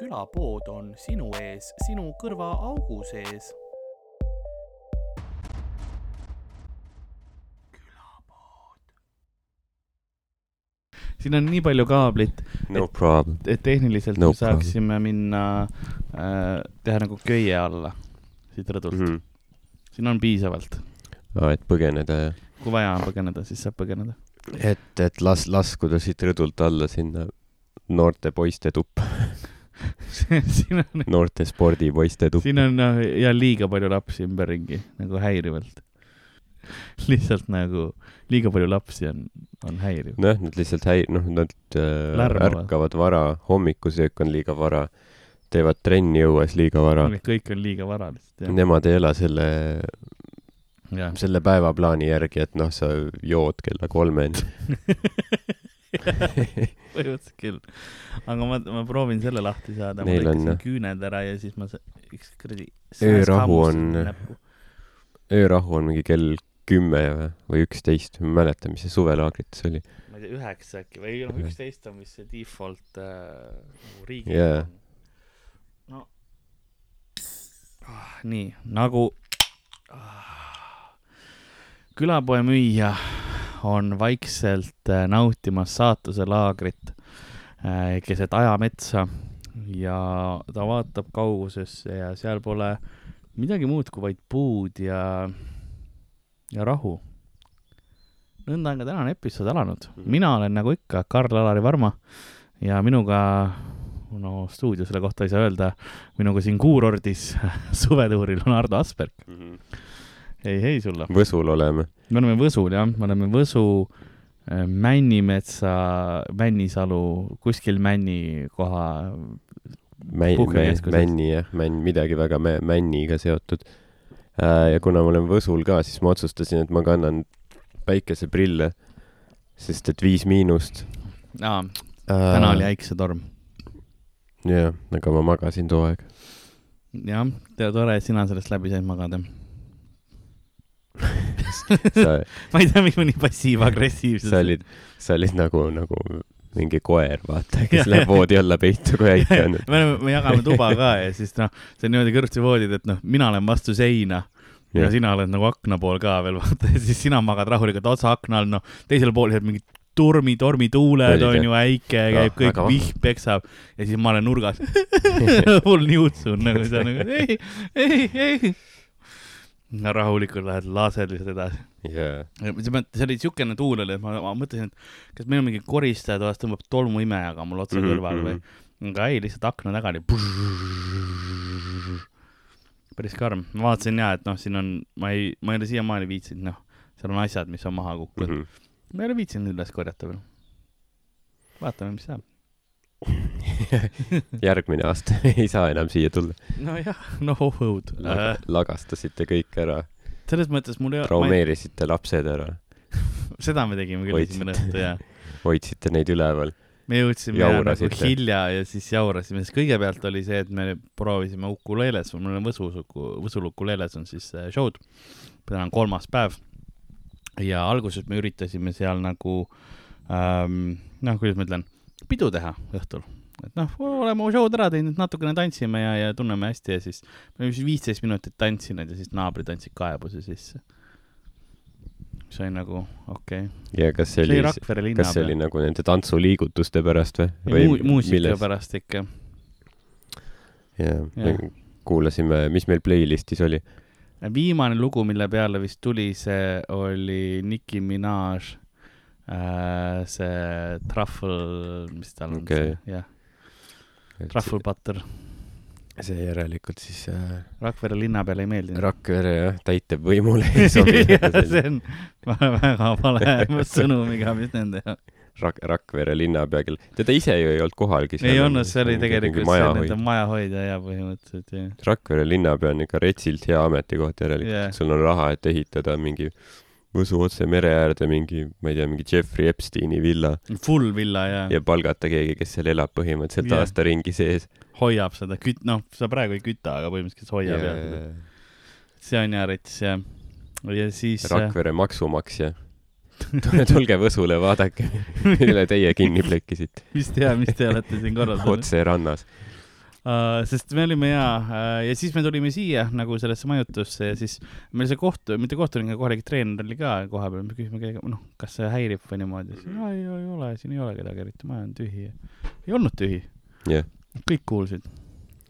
külapood on sinu ees, sinu kõrvaaugu sees. siin on nii palju kaablit, No problem. et tehniliselt No me saaksime minna äh,, teha nagu köie alla siit rõdult mm. -hmm. siin on piisavalt. aa, et põgeneda ja, kui vaja on põgeneda, siis saab põgeneda. et, et las, laskuda siit rõdult alla sinna noorte poiste tuppa, siin on, noorte spordipoiste tuppa. siin on noh, ja liiga palju lapsi ümberringi nagu häirivalt. lihtsalt nagu liiga palju lapsi on, on häiriv. nojah, nad lihtsalt häi-, noh, nad äh, Lärmavad. ärkavad vara, hommikusöök on liiga vara, teevad trenni õues liiga vara. kõik on liiga vara lihtsalt Nemad ei ela selle, jah. selle päevaplaani järgi, et noh, sa jood kella kolmeni. põhimõtteliselt küll. aga ma, ma proovin selle lahti saada. ma lõikasin küüned ära ja siis ma üks kuradi. Öörahu on- öörahu on mingi kell kümme või- üksteist, ma ei mäleta, mis see suvelaagrites oli. ma ei tea, üheksa äkki või noh, üksteist on vist see default äh, nagu riigi Jaa. no ah, nii nagu ah, külapoe müüja on vaikselt äh, nautimas saatuse laagrit äh, keset ajametsa ja ta vaatab kaugusesse ja seal pole midagi muud kui vaid puud ja ja rahu nõnda on ka tänane episood alanud. mina olen nagu ikka Karl-Alari Varma ja minuga, no stuudio selle kohta ei saa öelda, minuga siin kuurordis suvetuuril on Ardo Asperg. ei, ei sulle. Võsul oleme. me oleme Võsul jah, me oleme Võsu äh, Männimetsa, Männisalu, kuskil Männi koha. Männ, Puhkekeskuses. Männi jah, Männ, midagi väga mä- Männiga seotud. ja kuna ma olen Võsul ka, siis ma otsustasin, et ma kannan päikeseprille, sest et Viis Miinust. aa, täna oli äiksetorm. jah, aga ma magasin too aeg. jah, tore, et sina sellest läbi said magada. ma ei tea, miks ma nii passiiv-agressiivselt. sa olid, sa olid nagu, nagu mingi koer, vaata, kes läheb voodi alla peitu, kui äike on. me oleme, me jagame tuba ka ja siis noh, see on niimoodi kõrvuti voodid, et noh, mina olen vastu seina ja Jah. sina oled nagu akna pool ka veel, vaata, ja siis sina magad rahulikult otsa akna all, noh, teisel pool jääb mingid tormi, tormituuled on ju, äike käib, kõik väga vahva. vihm peksab ja siis ma olen nurgas full niutsun nagu sa nagu ei, ei, ei. No rahulikult lähed lased lihtsalt edasi. jaa, see oli siukene tuul oli, et ma, ma mõtlesin, et kas meil on mingi koristaja toas tõmbab tolmuimejaga mul otse Mhm, kõrval või, aga ei, lihtsalt akna taga oli. päris karm, ma vaatasin ja, et noh, siin on, ma ei, ma ei ole siiamaani viitsinud, noh, seal on asjad, mis on maha kukkunud mm. Mhm. -hmm. ma ei ole viitsinud üles korjata veel. vaatame, mis saab. järgmine aasta ei saa enam siia tulla. nojah, no õud äh,. lagastasite kõik ära, selles mõttes mul ei ole, traumeerisite lapsed ära, seda me tegime küll esimene õhtu ja hoidsite neid üleval. me jõudsime nagu hilja ja siis jaurasime, sest kõigepealt oli see, et me proovisime ukuleeles, mul on Võsus, Võsul ukuleeles on siis äh, show'd. täna on kolmas päev. ja alguses me üritasime seal nagu ähm,, noh, kuidas ma ütlen, pidu teha õhtul. et noh, oleme show'd ära teinud, natukene tantsime ja, ja tunneme hästi ja siis me olime siis viisteist minutit tantsinud ja siis naabrid andsid kaebuse sisse. see oli nagu okei okay.. ja kas see oli kas see oli nagu nende tantsuliigutuste pärast või? Mu muusika pärast ikka. jah, me kuulasime, mis meil playlist'is oli. viimane lugu, mille peale vist tuli, see oli Nicki Minaj. See Truffle, mis tal on see, jah, Truffle Butter. see järelikult siis äh, Rakvere linna peale ei meeldinud. Rakvere jah, täitevvõimule ei sobi see on väga vale sõnumiga, mis nende Rak-, Rakvere linnapea, kel, teda ise ju ei olnud kohalgi. ei olnud, see oli tegelikult see nende. majahoidja ja põhimõtteliselt jah. Rakvere linnapea on ikka retsilt hea ametikoht järelikult yeah., sul on raha, et ehitada mingi Võsu otse mere äärde mingi, ma ei tea, mingi Jeffrey Epsteini villa Full villa ja, ja palgata keegi, kes seal elab põhimõtteliselt Jah. aastaringi sees. hoiab seda küt-, noh, sa praegu ei küta, aga põhimõtteliselt hoiab ja, ja.. see on hea rets jah. ja siis Rakvere maksumaksja. tulge Võsule, vaadake, mille teie kinni plekkisite. mis te, mis te olete siin korraldanud? otse rannas. uh,. sest me olime ja uh, ja siis me tulime siia nagu sellesse majutusse ja siis meil see kohtu, mitte kohtunik, aga kohalik treener oli ka kohapeal, me küsisime kellega, noh, kas see häirib või niimoodi, siis ei, ei, ei ole, siin ei ole kedagi eriti, maja on tühi. ei olnud tühi, jah, kõik kuulsid.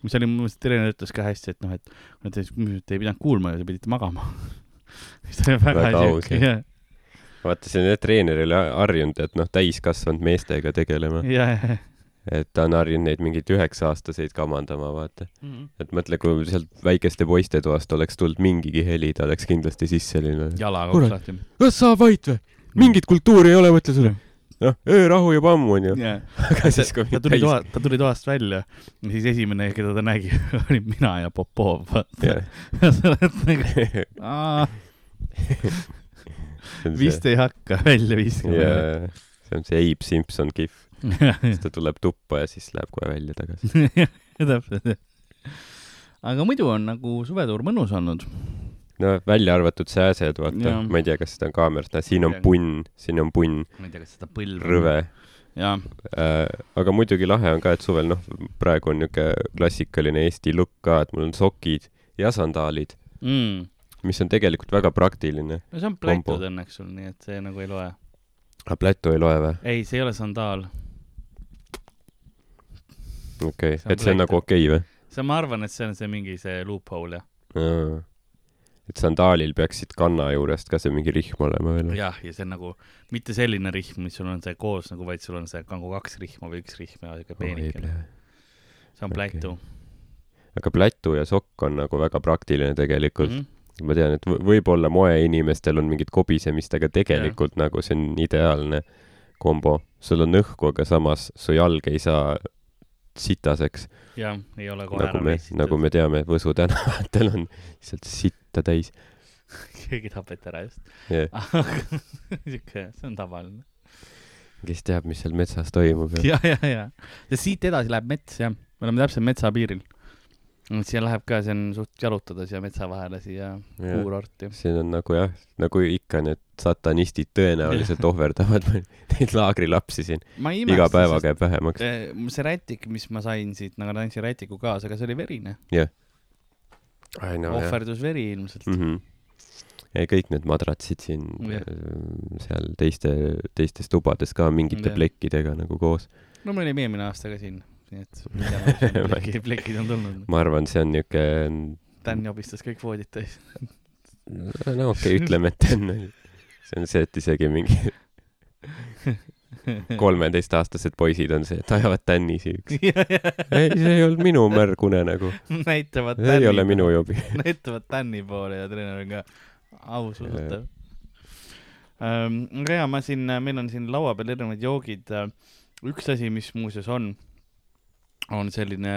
mis oli, mu meelest treener ütles ka hästi, et noh, et te te ei pidanud kuulma ja te pidite magama. mis oli väga, Väga aus, jah, vaata see treener oli harjunud, et noh, täiskasvanud meestega tegelema, ja, ja, et ta on harjunud neid mingeid üheksa-aastaseid kamandama, vaata. ja. et mõtle, kui sealt väikeste poiste toast oleks tulnud mingigi heli, ta oleks kindlasti sisse läinud. jalaga Kurat. uks lahti. kas sa vait või? mingit kultuuri ei ole, mõtle sulle. noh, öörahu juba ammu onju. jah, aga siis, kui ta tuli toa, ta tuli toast välja ja siis esimene, keda ta nägi, olin mina ja Popov, vaata. ja sa oled nagu, vist ei hakka välja viskama. jaa, see on see Abe Simpson kihv, siis ta tuleb tuppa ja siis läheb kohe välja tagasi. täpselt, jah. aga muidu on nagu suvetuur mõnus olnud. no välja arvatud sääsed, vaata ma ei tea, kas seda on kaamerast näha, siin on punn, siin on punn, ma ei tea, kas seda põlve. rõve äh,. aga muidugi lahe on ka, et suvel noh, praegu on niuke klassikaline Eesti look ka, et mul on sokid ja sandaalid, mm.. mis on tegelikult väga praktiline. no see on plätud õnneks sul, nii et see nagu ei loe. aga plätu ei loe või? ei, see ei ole sandaal. Okei on et see on nagu okei või? see, ma arvan, et see on see mingi see loophole jah. et sandaalil peaks siit kanna juurest ka see mingi rihm olema veel. jah, ja see on nagu mitte selline rihm, mis sul on see koos nagu, vaid sul on see nagu kaks rihma või üks rihm ja siuke peenikene. see on plätu aga plätu ja sokk on nagu väga praktiline tegelikult mm. mm. -hmm. ma tean, et võ- võib-olla moeinimestel on mingit kobisemist, aga tegelikult ja. nagu see on ideaalne kombo. sul on õhku, aga samas su jalg ei saa sitaseks, jah, ei ole kohe nagu ära me, messitud nagu me teame, Võsu tänavatel on lihtsalt sitta täis keegi tapeti ära just. yeah.. aga siuke, see on tavaline. kes teab, mis seal metsas toimub ja ja, ja, ja. siit edasi läheb mets jah, me oleme täpselt metsa piiril. siia läheb ka, see on suht jalutada siia metsa vahele siia kuurorti. siin on nagu jah, nagu ikka need satanistid tõenäoliselt ohverdavad neid laagrilapsi siin. iga päevaga jääb vähemaks. see rätik, mis ma sain siit, nagu ma andsin rätiku kaasa, aga see oli verine jah ohverdus veri ilmselt mm. mm. -hmm. ei, kõik need madratsid siin Jah. äh, seal teiste, teistes tubades ka mingite Jah. plekkidega nagu koos. no me olime eelmine aasta ka siin, nii et plekid, plekid on tulnud. ma arvan, see on niuke, Dan jobistas kõik voodid täis. no okei okay,, ütleme, et on, see on see, et isegi mingi kolmeteistaastased poisid on see, et ajavad tänni siuks. ei, see ei olnud minu märg unenägu. näitavad see ei ole minu jobi. näitavad Tänni poole ja treener on ka ausalt. aga jaa, ma siin, meil on siin laua peal erinevad joogid. üks asi, mis muuseas on, on selline,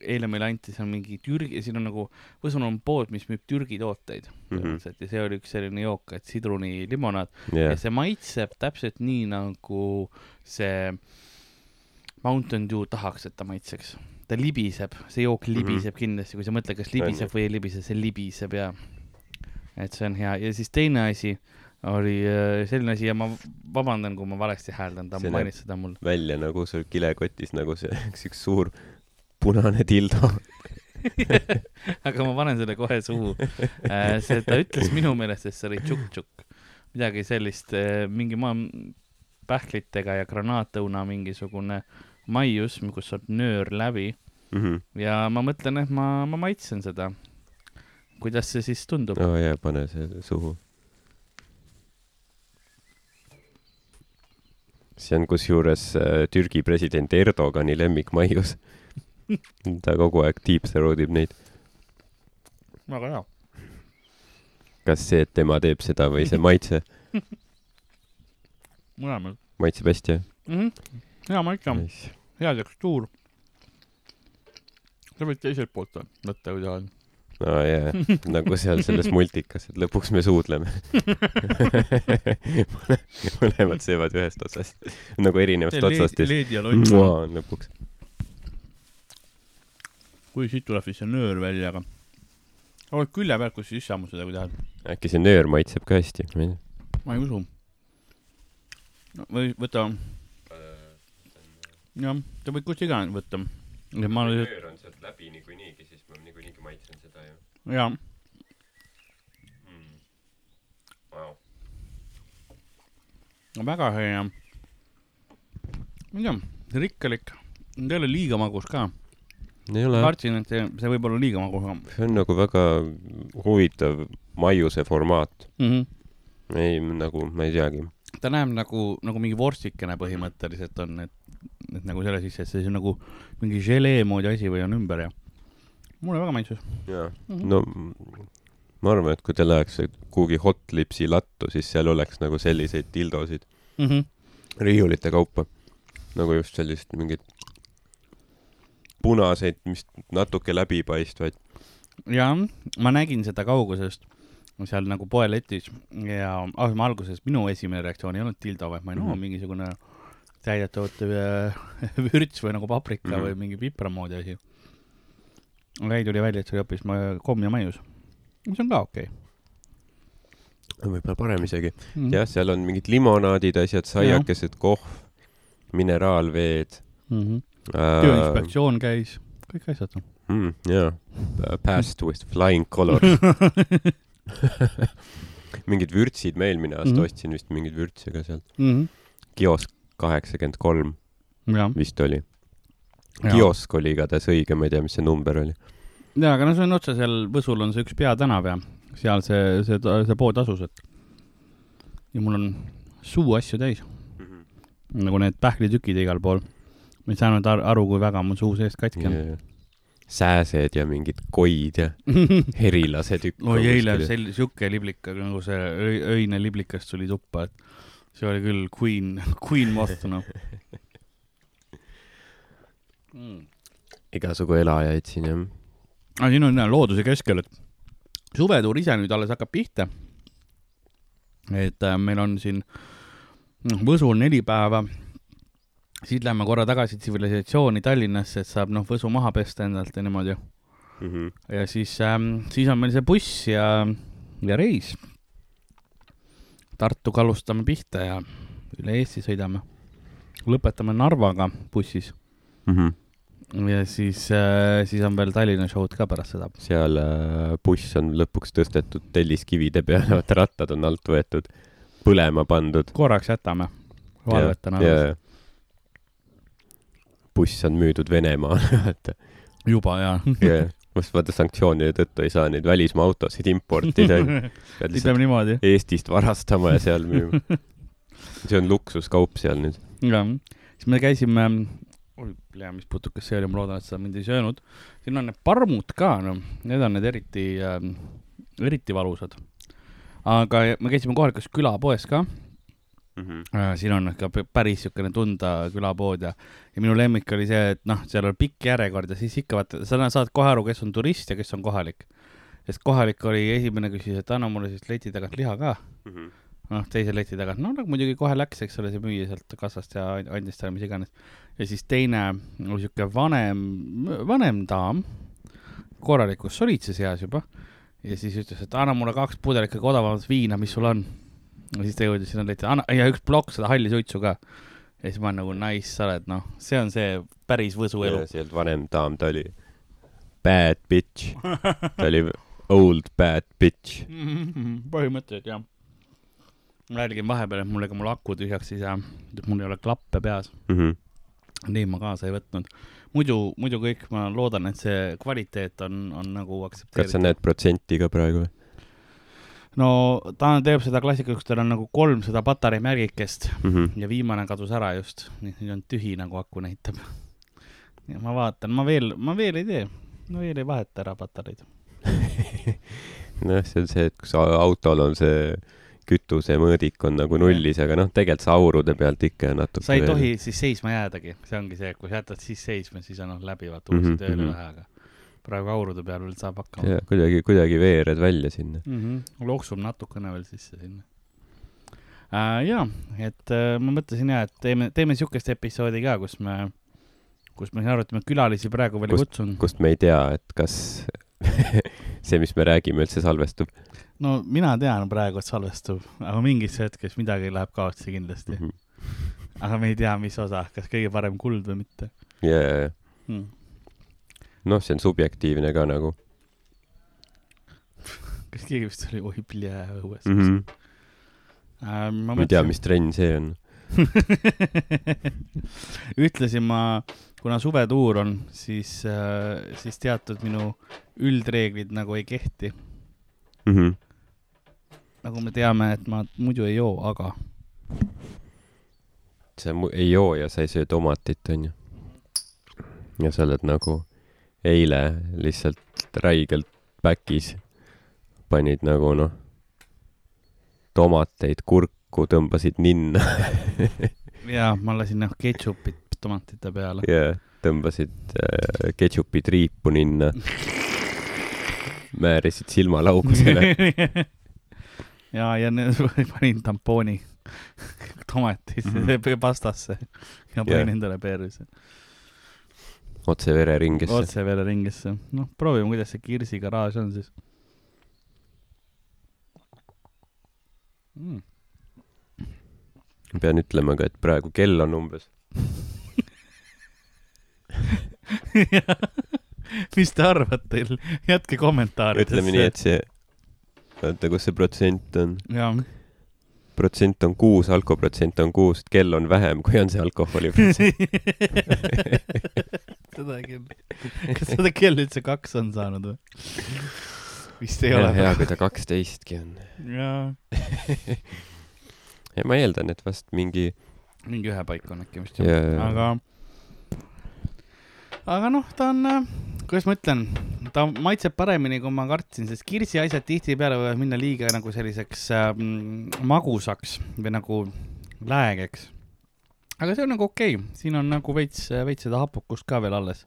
eile meile anti seal mingi Türgi, siin on nagu, Võsul on pood, mis müüb Türgi tooteid Mhm. põhimõtteliselt ja see oli üks selline jook, et sidrunilimonaad jah. Ja, see maitseb täpselt nii, nagu see Mountain Dew tahaks, et ta maitseks. ta libiseb, see jook libiseb mm -hmm. kindlasti, kui sa mõtled, kas libiseb või ei libise, see libiseb ja et see on hea. Ja siis teine asi oli äh, selline asi ja ma vabandan, kui ma valesti hääldan, ta mainis seda mul. välja nagu sul kilekotis nagu see üks, üks suur punane dildo. aga ma panen selle kohe suhu. see, ta ütles minu meelest, et see oli tšukk-tšukk, midagi sellist, mingi maa pähklitega ja granaatõuna mingisugune maius, kus saab nöör läbi Mhm. ja ma mõtlen, et ma, ma maitsen seda. kuidas see siis tundub? oo jaa, pane see suhu. See on kusjuures äh, Türgi president Erdogani lemmikmaius. ta kogu aeg deep throat ib neid. väga hea. kas see, et tema teeb seda või see maitse, mõlemad maitseb hästi jah mm. -hmm. hea maitse, nice.? hea tekstuur. sa võid teiselt poolt võtta, kui tahad. Aa jaa, nagu seal selles multikas, et lõpuks me suudleme. mõlemad söövad ühest otsast, nagu erinevast otsast ja siis on lõpuks. kui siit tuleb siis see nöör välja, aga. oled külje peal, kus siis sammustada, kui tahad. äkki see nöör maitseb ka hästi, ma ei tea. ma ei usu. või võta. jah, sa võid kust iganes võtta. ma lihtsalt, läbi niikuinii, jaa mm.. Wow. no väga hea. ma ei tea, rikkalik, ta ei ole liiga magus ka. ei ole. kartsin, et see, see võib olla liiga magus. see on nagu väga huvitav maiuse formaat mm. -hmm. ei, nagu, ma ei teagi. ta näeb nagu, nagu mingi vorstikene põhimõtteliselt on, et, et nagu selle sisse, et see on nagu mingi želee moodi asi või on ümber ja mulle väga maitses. jaa -hmm. no ma arvan, et kui te läheks kuhugi Hot Lipsi lattu, siis seal oleks nagu selliseid dildosid mm -hmm. riiulite kaupa. nagu just sellist mingit punaseid, mis natuke läbipaistvaid. jah, ma nägin seda kaugusest seal nagu poeletis ja ah, ma alguses, minu esimene reaktsioon ei olnud dildo, vaid ma olin mm, -hmm. mingisugune täidetav vürts või nagu paprika mm -hmm. või mingi pipra moodi asi. Ei, tuli välja, et see oli hoopis komm ja maius mis on ka okei okay. võib-olla parem isegi mm. jah, seal on mingid limonaadid, asjad, saiakesed, kohv, mineraalveed mm. -hmm. Äh, tööinspektsioon käis, kõik asjad mm,. jaa, passed with flying colors mingid vürtsid ma eelmine aasta mm -hmm. ostsin vist mingeid vürtse ka sealt mm. -hmm. kiosk kaheksakümmend kolm vist oli. Kiosk oli igatahes õige, ma ei tea, mis see number oli jaa, aga no see on otse seal Võsul on see üks peatänav ja seal see, see, see pood asus, et ja mul on suu asju täis mm. -hmm. nagu need pähklitükid igal pool. ma ei saanud aru, kui väga mul suu seest katki on yeah sääsed ja mingid koid ja herilase tükk. oi, eile sel-, sihuke liblik, nagu see öine liblikast tuli tuppa, et see oli küll queen, queen moth, noh mm.. igasugu elajaid siin, jah aga siin on looduse keskel, et suvetuur ise nüüd alles hakkab pihta. et äh, meil on siin noh, Võsul neli päeva, siis lähme korra tagasi tsivilisatsiooni Tallinnasse, et saab noh, Võsu maha pesta endalt ja niimoodi mm. -hmm. ja siis ähm,, siis on meil see buss ja, ja reis. Tartu kallustame pihta ja üle Eesti sõidame. lõpetame Narvaga bussis mm. -hmm ja siis äh,, siis on veel Tallinna show'd ka pärast seda. seal äh, buss on lõpuks tõstetud telliskivide peale, vaata rattad on alt võetud, põlema pandud. korraks jätame, valvetan alles. buss on müüdud Venemaale, vaata. juba, jaa yeah.. just vaata sanktsioonide tõttu ei saa neid välismaa autosid importida. pead lihtsalt Eestist varastama ja seal müüma. see on luksuskaup seal nüüd. jah, siis me käisime oi, tea, mis putukas see oli, ma loodan, et sa mind ei söönud. siin on need parmud ka, noh, need on need eriti äh,, eriti valusad. aga me käisime kohalikus külapoes ka mm. -hmm. Siin on ka päris niisugune tunda külapood ja, ja minu lemmik oli see, et noh, seal on pikk järjekord ja siis ikka vaata, sa saad kohe aru, kes on turist ja kes on kohalik. sest kohalik oli esimene, küsis, et anna mulle siis leti tagant liha ka mm. -hmm noh, teise leti tagant, no nagu muidugi kohe läks, eks ole, see müüja sealt kassast ja andis talle mis iganes ja siis teine oli sihuke vanem, vanem daam, korralikus solitses eas juba. ja siis ütles, et anna mulle kaks pudelit kõige odavamat viina, mis sul on. ja siis ta jõudis sinna leiti, anna, ja üks plokk seda halli suitsu ka. ja siis ma olen nagu nice, sa oled, noh, see on see päris Võsu elu. see ei olnud vanem daam, ta oli bad bitch. ta oli old bad bitch põhimõtteliselt jah ma räägin vahepeal, et mul, ega mul aku tühjaks ei saa, mul ei ole klappe peas mm. -hmm neid ma kaasa ei võtnud. muidu, muidu kõik, ma loodan, et see kvaliteet on, on nagu aktsepteeritav. kas sa näed protsenti ka praegu või? no ta teeb seda klassikalist, tal on nagu kolmsada patarei märgikest mm -hmm. ja viimane kadus ära just, nüüd on tühi nagu aku näitab. ja ma vaatan, ma veel, ma veel ei tee, ma veel ei vaheta ära patareid nojah, see on see, et kus autol on see kütusemõõdik on nagu nullis, aga noh, tegelikult sa aurude pealt ikka natuke sa ei tohi siis seisma jäädagi, see ongi see, et kui sa jätad siis seisma, siis on noh läbi, vaata uuesti mm -hmm. tööle lähe, aga praegu aurude peal veel saab hakkama. kuidagi, kuidagi veered välja sinna mm. -hmm. loksub natukene veel sisse sinna äh,. jaa, et äh, ma mõtlesin ja, et teeme, teeme siukest episoodi ka, kus me, kus me arutame, külalisi praegu veel ei kutsunud. kust me ei tea, et kas see, mis me räägime, üldse salvestub no mina tean praegu, et salvestub, aga mingis hetkes midagi läheb kaotsi kindlasti mm. -hmm. aga me ei tea, mis osa, kas kõige parem kuld või mitte yeah.. Hmm. noh, see on subjektiivne ka nagu kas keegi vist oli oi plee õues mm. -hmm. äh,? ma ma ei tea, mis trenn see on. ütlesin ma, kuna suvetuur on, siis, siis teatud minu üldreeglid nagu ei kehti. Mm -hmm. Nagu me teame, et ma muidu ei joo, aga sa ei joo ja sa ei söö tomatit, onju. ja sa oled nagu eile lihtsalt räigelt back'is, panid nagu noh, tomateid, kurku tõmbasid ninna ja ma lasin noh ketšupit tomatite peale. ja tõmbasid äh, ketšupi triipu ninna, määrisid silmalaugusele. ja, ja panin tampooni tomatisse mm. -hmm. pastasse ja panin Jah. endale perse. otse vereringesse. otse vereringesse. noh, proovime, kuidas see Kirsi garaaž on siis mm.. pean ütlema ka, et praegu kell on umbes, mis te arvate, jätke kommentaarides. ütleme nii, et see, oota, kus see protsent on? protsent on kuus, alkoprotsent on kuus, kell on vähem, kui on see alkoholi protsent. seda küll. kas seda kell üldse kaks on saanud või? vist ei hea, ole. hea, kui ta kaksteistki on. jaa, ja ma eeldan, et vast mingi, mingi ühe paik on äkki vist jaa, jaa. aga, aga noh, ta on, kuidas ma ütlen, ta maitseb paremini, kui ma kartsin, sest kirsi asjad tihtipeale võivad minna liiga nagu selliseks ähm, magusaks või nagu läägeks. aga see on nagu okei okay., siin on nagu veits, veits seda hapukust ka veel alles.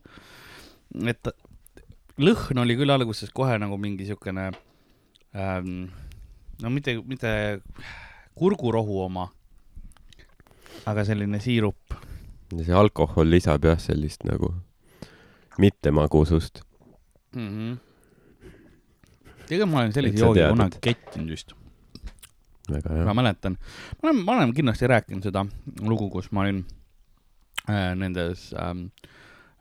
et lõhn oli küll alguses kohe nagu mingi siukene ähm,, no mitte, mitte kurgurohu oma, aga selline siirup. see alkohol lisab jah, sellist nagu mittemagusust. mm. -hmm. tegelikult ma olen sellise joogi kunagi et- kettinud vist, väga ma mäletan. ma olen, ma olen kindlasti rääkinud seda lugu, kus ma olin äh, nendes ähm,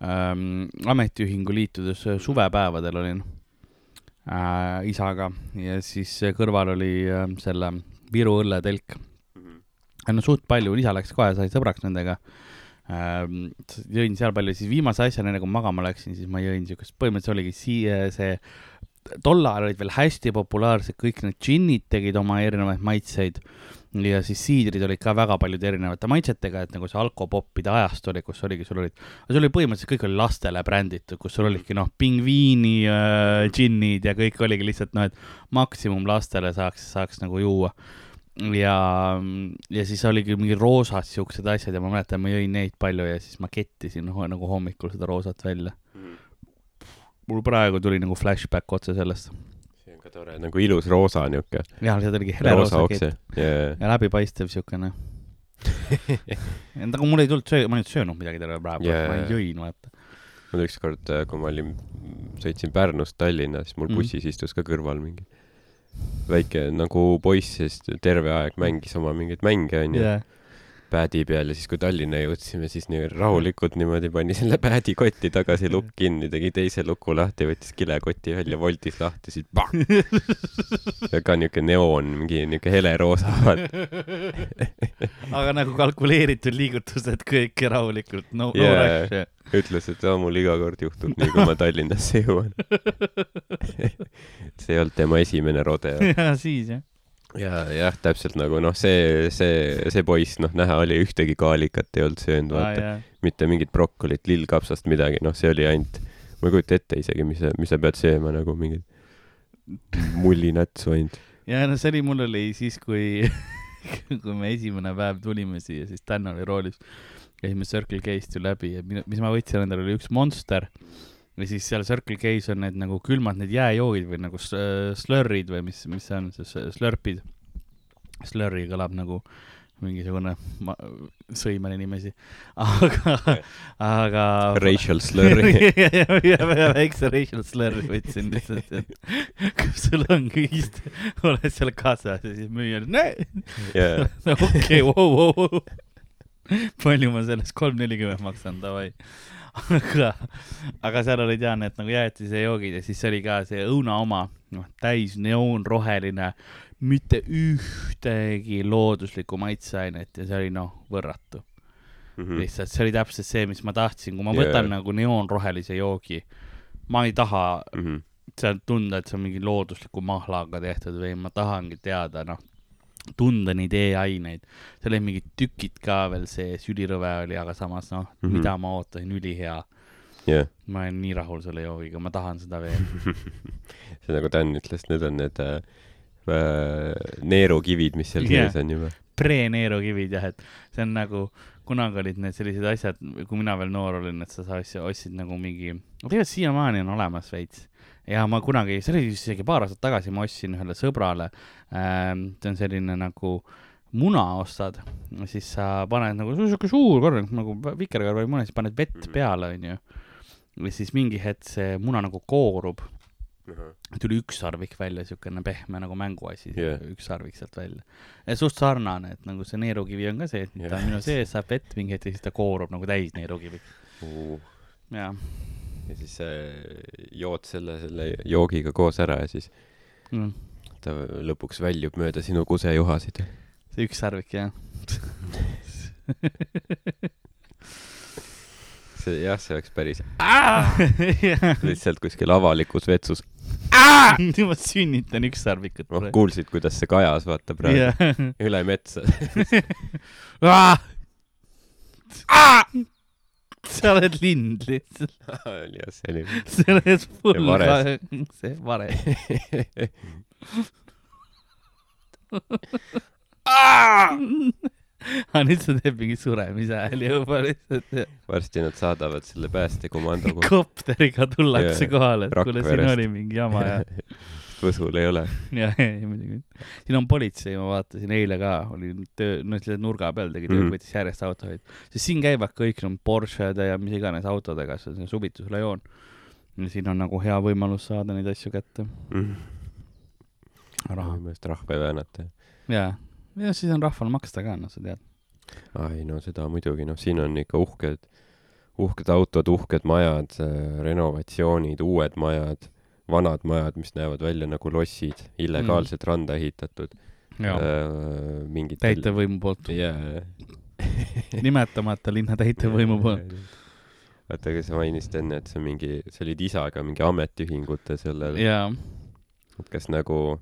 ähm, ametiühingu liitudes äh, suvepäevadel olin äh, isaga ja siis äh, kõrval oli äh, selle Viru õlletelk. no suht palju, isa läks kohe, sai sõbraks nendega ähm,. Jõin seal palju, siis viimase asjana, enne kui magama läksin, siis ma jõin siukest, põhimõtteliselt oligi siia see, tol ajal olid veel hästi populaarsed kõik need džinnid tegid oma erinevaid maitseid ja siis siidrid olid ka väga paljude erinevate maitsetega, et nagu see alkopoppide ajast oli, kus oligi, sul olid, sul oli põhimõtteliselt kõik oli lastele bränditud, kus sul olidki noh, pingviini äh, džinnid ja kõik oligi lihtsalt noh, et maksimum lastele saaks, saaks nagu juua. ja, ja siis oligi mingi roosad siuksed asjad ja ma mäletan, ma jõin neid palju ja siis ma kettisin nagu hommikul seda roosat välja. mul praegu tuli nagu flashback otse sellest. see on ka tore, nagu ilus roosa niuke, jah, see oligi roosa heleroosa kett jaa, ja läbipaistev siukene. aga mul ei tulnud söö, ma ei söönud midagi terve Jaa, yeah., ma jõin, vaata. mul ükskord, kui ma olin, sõitsin Pärnust Tallinna, siis mul Mhm. bussis istus ka kõrval mingi väike nagu poiss, siis terve aeg mängis oma mingeid mänge onju. Jah, päädi peal ja siis, kui Tallinna jõudsime, siis nii rahulikult niimoodi pani selle päädi kotti tagasi lukk kinni, tegi teise luku lahti, võttis kilekoti välja, voltis lahti, siis pah! ka niuke neoon, mingi niuke heleroosa, aga nagu kalkuleeritud liigutused kõik rahulikult, no yeah., no rush. ütles, et mul iga kord juhtub nii, kui ma Tallinnasse jõuan. see ei olnud tema esimene rodeo. ja siis jah. Ja jah, täpselt nagu noh, see, see, see poiss, noh, näha oli ühtegi kaalikat ei olnud söönud, vaata. mitte mingit brokolit, lillkapsast, midagi, noh, see oli ainult, ma ei kujuta ette isegi, mis mis sa pead sööma nagu mingit mullinätsu ainult. ja no see oli, mul oli siis, kui, kui me esimene päev tulime siia, siis Dan oli roolis. käisime Circle K-st ju läbi ja minu- mis ma võtsin endale oli üks Monster. Ja siis seal Circle K-s on need nagu külmad need jääjoogid või nagu slurrid või mis, mis see on, see slurpid. Slurry kõlab nagu mingisugune ma- sõimani nimesi, aga, aga. Racial slurry. väikse racial slurry võtsin lihtsalt, et kui sul on kõigist, oled seal kaasas ja siis müüja on, okei, vau, vau, vau. palju ma sellest kolm nelikümmend maksan, davai. aga, aga seal olid jah need nagu jäätisejoogid ja siis oli ka see õuna oma, noh, täis neoonroheline, mitte ühtegi looduslikku maitseainet ja see oli noh, võrratu mm.. lihtsalt see oli täpselt see, mis ma tahtsin, kui ma võtan nagu neoonrohelise joogi, ma ei taha -hmm. sealt tunda, et see on mingi loodusliku mahlaga tehtud või ma tahangi teada, noh, tunda neid e-aineid. seal olid mingid tükid ka veel sees, ülirõve oli, aga samas noh mm. -hmm. mida ma ootasin, ülihea. jah, ma olen nii rahul selle joogiga, ma tahan seda veel. see nagu Dan ütles, need on need äh, äh, neerukivid, mis seal Jah. sees on juba. pre-neerukivid jah, et see on nagu, kunagi olid need sellised asjad, kui mina veel noor olin, et sa ostsid nagu mingi, tegelikult siiamaani on olemas veits. Ja ma kunagi, see oli isegi paar aastat tagasi, ma ostsin ühele sõbrale ähm,, see on selline nagu muna ostad, siis sa paned nagu, see on siuke suur korralik nagu vikerkaarvi muna, siis paned vett Mhm. peale, onju. ja siis mingi hetk see muna nagu koorub, tuli üks sarvik välja, siukene pehme nagu mänguasi Jah. yeah., üks sarvik sealt välja. suht sarnane, et nagu see neerukivi on ka see, et Jah. ta on minu sees, saab vett mingi hetk ja siis ta koorub nagu täis neerukivi. jaa ja siis äh, jood selle, selle joogiga koos ära ja siis mm., ta lõpuks väljub mööda sinu kusejuhasid. see üks sarvik jah. see jah, see oleks päris lihtsalt kuskil avalikus vetsus. ma sünnitan ükssarvikut noh, kuulsid, kuidas see kajas, vaata praegu yeah. üle metsa. sa oled lind lihtsalt, jah, see oli. Ja vares., see vares. aga nüüd sa teed mingi suremise hääli juba lihtsalt varsti nad saadavad selle päästekomando kopteriga tullakse kohale, et kuule, siin oli mingi jama ja, Võsul ei ole. ja, ja muidugi. siin on politsei, ma vaatasin eile ka, oli töö, no selle nurga peal tegi Mhm. mm., võttis järjest autosid, sest siin käivad kõik need Porschede ja mis iganes autodega, see on see suvitusrajoon. ja siin on nagu hea võimalus saada neid asju kätte, raha. minu meelest rahva ei väänata. jaa, ja siis on rahval maksta ka, noh, sa tead. ai no seda muidugi, noh, siin on ikka uhked, uhked autod, uhked majad, renovatsioonid, uued majad, vanad majad, mis näevad välja nagu lossid, illegaalselt mm. randa ehitatud. mingid. täitevvõimu poolt, jaa. nimetamata linna täitevvõimu poolt. vaata, aga sa mainisid enne, et see on mingi, sa olid isaga mingi ametiühingute sellel, jaa, et kas nagu,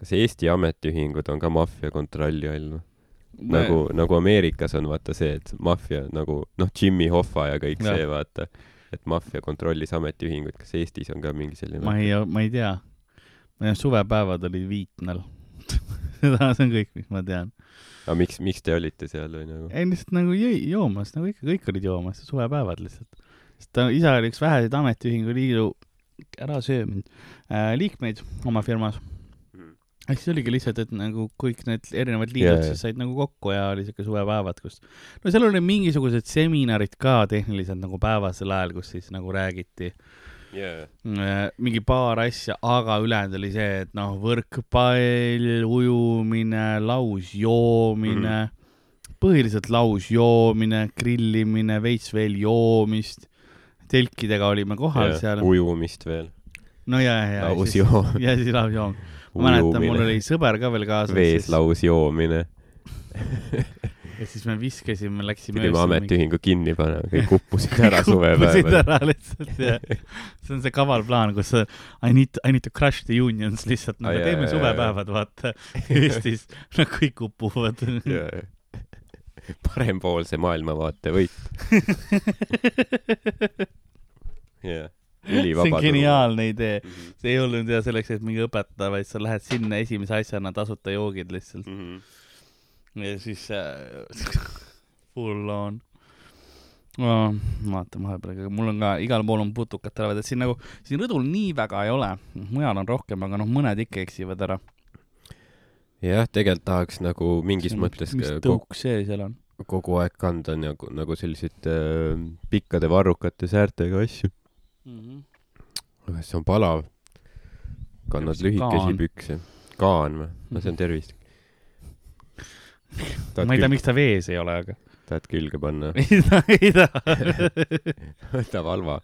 kas Eesti ametiühingud on ka maffia kontrolli all või? nagu, nagu Ameerikas on vaata see, et maffia nagu noh, Jimmy Hoffa ja kõik Jah. see vaata, et maffia kontrollis ametiühinguid, kas Eestis on ka mingi selline ma ei, ma ei tea. meie suvepäevad olid Viitnal. seda, see on kõik, mis ma tean. aga miks, miks te olite seal või nagu? ei, lihtsalt nagu jõi, joomas, nagu ikka, kõik olid joomas, suvepäevad lihtsalt. sest ta isa oli üks väheseid ametiühingu liidu, ära söö mind äh,, liikmeid oma firmas. Ehk siis oligi lihtsalt, et nagu kõik need erinevad liidud yeah, siis said nagu kokku ja oli siuke suvepäevad, kus no seal olid mingisugused seminarid ka tehniliselt nagu päevasel ajal, kus siis nagu räägiti jaa, äh, mingi paar asja, aga ülejäänud oli see, et noh, võrkpall, ujumine, lausjoomine mm, -hmm. põhiliselt lausjoomine, grillimine, veits veel joomist. telkidega olime kohal yeah. seal. ujumist veel, no ja, ja, ja. lausjoom, ja siis lausjoom. Ma mäletan, mul oli sõber ka veel kaasas. vees lausjoomine. ja siis me viskasime, läksime. pidime ametiühingu kinni panema, kõik uppusid ära suvepäeval. ära lihtsalt ja see on see kaval plaan, kus I need, I need to crush the unions lihtsalt nagu Ai, teeme suvepäevad, vaata Eestis, nad kõik upuvad. parempoolse maailmavaate võit. jah, see on. geniaalne idee, Mhm. see ei olnud ja selleks, et mingi õpetada, vaid sa lähed sinna esimese asjana tasuta joogid lihtsalt Mhm. ja siis äh, full on no,. vaatame vahepeal, aga mul on ka igal pool on putukad teravad, et siin nagu, siin rõdul nii väga ei ole, mujal on rohkem, aga noh, mõned ikka eksivad ära. jah, tegelikult tahaks nagu mingis mõttes mis kogu, tõuk see seal on? kogu aeg kanda nagu, nagu selliseid äh, pikkade varrukate säärtega asju. Aga siis on palav. kannad lühikesi pükse. kaan või? no see on tervist. ma ei tea, miks ta vees ei ole, aga tahad külge panna? ei taha, ei taha. võtab halva,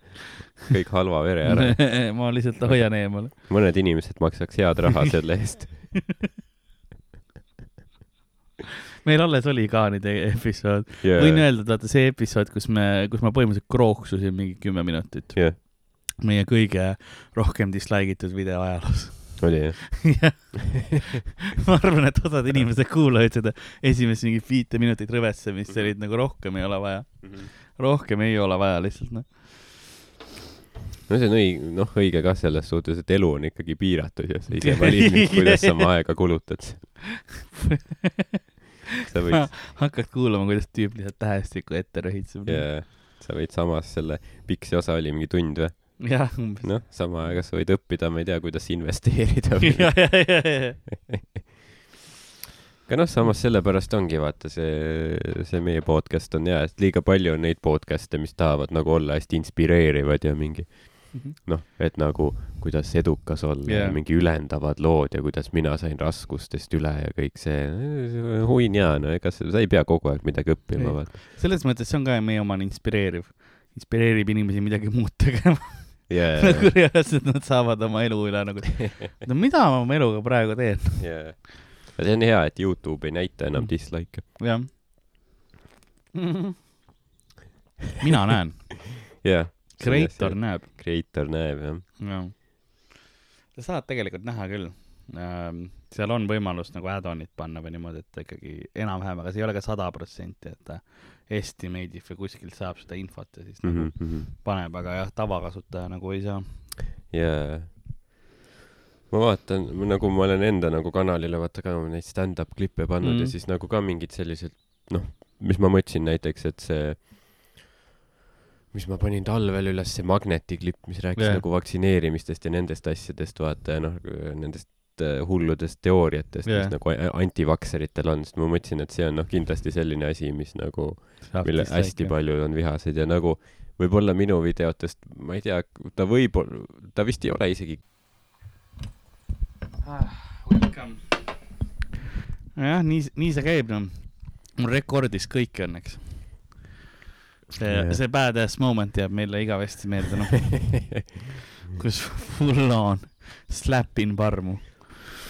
kõik halva vere ära. ma lihtsalt hoian eemale. mõned inimesed maksaks head raha selle eest. meil alles oli kaanide episood. yeah. võin öelda, et vaata see episood, kus me, kus ma põhimõtteliselt krooksusin mingi kümme minutit. Jah. Meie kõige rohkem dislike itud video ajaloos. oli jah? ma arvan, et osad inimesed kuulavad seda esimest mingi viite minutit rõvetsemist, Mhm. olid nagu rohkem ei ole vaja. rohkem ei ole vaja lihtsalt noh. no see on õige, noh õige kah selles suhtes, et elu on ikkagi piiratud ja sa ise valid, kuidas sa oma aega kulutad. sa võid, hakkad kuulama, kuidas tüüp lihtsalt tähestikku ette röhitseb. yeah, sa võid samas selle, pikk see osa oli mingi tund või? jah, umbes. noh, sama aega sa võid õppida, ma ei tea, kuidas investeerida või aga noh, samas sellepärast ongi vaata see, see meie podcast on hea, et liiga palju on neid podcast'e, mis tahavad nagu olla hästi inspireerivad ja mingi noh, et nagu kuidas edukas olla yeah. Jaa. ja mingi ülendavad lood ja kuidas mina sain raskustest üle ja kõik see, huinja, no ega sa, sa ei pea kogu aeg midagi õppima selles mõttes see on ka meie omane inspireeriv. inspireerib inimesi midagi muud tegema. jaa, nagu reaalselt nad saavad oma elu üle nagu, no mida ma oma eluga praegu teen, aga see on hea, et Youtube ei näita enam Mm. dislike'e. jah. mina näen, jaa. creator näeb, Creator näeb jah. jah. sa saad tegelikult näha küll. seal on võimalus nagu add-on'id panna või niimoodi, et ikkagi enam-vähem, aga see ei ole ka sada protsenti, et ta estimate'ib või kuskilt saab seda infot ja siis nagu Mhm. paneb, aga jah, tavakasutaja nagu ei saa. jaa. ma vaatan, nagu ma olen enda nagu kanalile vaata ka neid stand-up klippe pannud mm. Mhm. ja siis nagu ka mingid sellised noh, mis ma mõtlesin näiteks, et see, mis ma panin talvel üles, see Magneti klipp, mis rääkis yeah. nagu vaktsineerimistest ja nendest asjadest, vaata ja noh, nendest hulludest teooriatest yeah., mis nagu antivakseritel on, sest ma mõtlesin, et see on noh, kindlasti selline asi, mis nagu mille hästi palju on vihased ja nagu võib-olla minu videotest, ma ei tea, ta võib, ta vist ei ole isegi Welcome. jah, nii, nii see käib, noh. mul rekordis kõik õnneks. see Jah., see badass moment jääb meile igavesti meelde, noh, kus full on slapin parmu.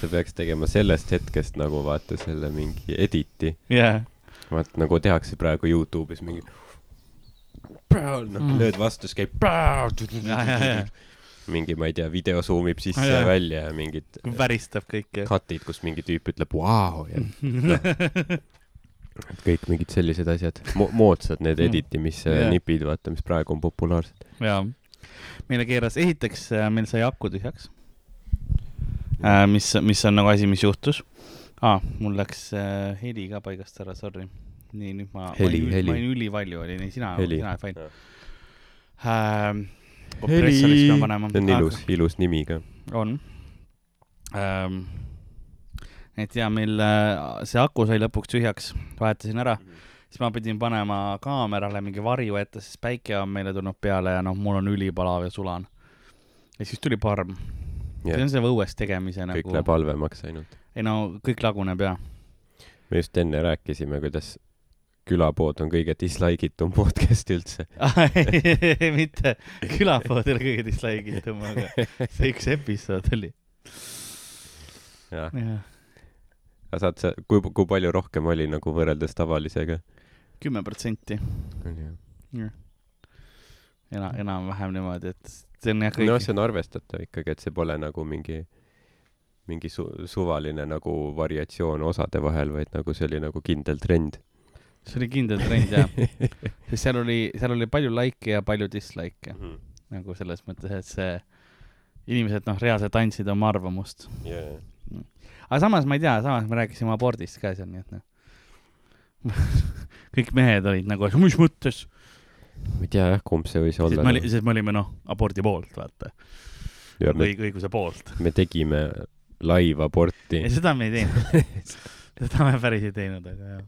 Sa peaks tegema sellest hetkest nagu vaata selle mingi editi, jah, vaata nagu tehakse praegu Youtube'is mingi noh Mm. lööd vastu, siis käib ja, ja, ja, mingi, ma ei tea, video zoom ib sisse Jaa. ja välja ja mingid väristab kõike. cut'id, kus mingi tüüp ütleb vau ja et kõik mingid sellised asjad Mo, moodsad need Mm. editimise Jah. yeah. nipid, vaata, mis praegu on populaarsed. jaa, meile keeras, esiteks äh, meil sai aku tühjaks äh,. mis, mis on nagu asi, mis juhtus ah,. mul läks äh, heli ka paigast ära, sorry. nii, nüüd ma, Heli, ma heli. olin ülivalju, oli nii sina, Heli. sina oled fine äh,. kompressoris pean panema. see on ilus, ilus nimi ka. on ähm,. et ja meil äh, see aku sai lõpuks tühjaks, vahetasin ära, siis ma pidin panema kaamerale mingi varju ette, sest päike on meile tulnud peale ja noh, mul on ülipalav ja sulan. ja siis tuli parm. See on see õues tegemise kõik nagu, läheb halvemaks ainult. ei no kõik laguneb ja. me just enne rääkisime, kuidas külapood on kõige dislike itum podcast üldse. mitte külapood ei ole kõige dislike itum, aga see üks episood oli. jah, jah, aga saad sa, kui, kui palju rohkem oli nagu võrreldes tavalisega? kümme protsenti ena-, enam-vähem niimoodi, et see on jah kõik no see on arvestatav ikkagi, et see pole nagu mingi, mingi su-, suvaline nagu variatsioon osade vahel, vaid nagu see oli nagu kindel trend. see oli kindel trend jah, sest seal oli, seal oli palju like'e ja palju dislike'e nagu selles mõttes, et see inimesed noh, reaalselt andsid oma arvamust. Yeah. aga samas ma ei tea, samas me rääkisime abordist ka seal, nii et noh. kõik mehed olid nagu, mis mõttes, ma ei tea jah, kumb see võis olla oli, sest me olime noh, abordi poolt, vaata, õig-, õiguse poolt. me tegime live-aborti seda me ei teinud. seda me päris ei teinud, aga jah.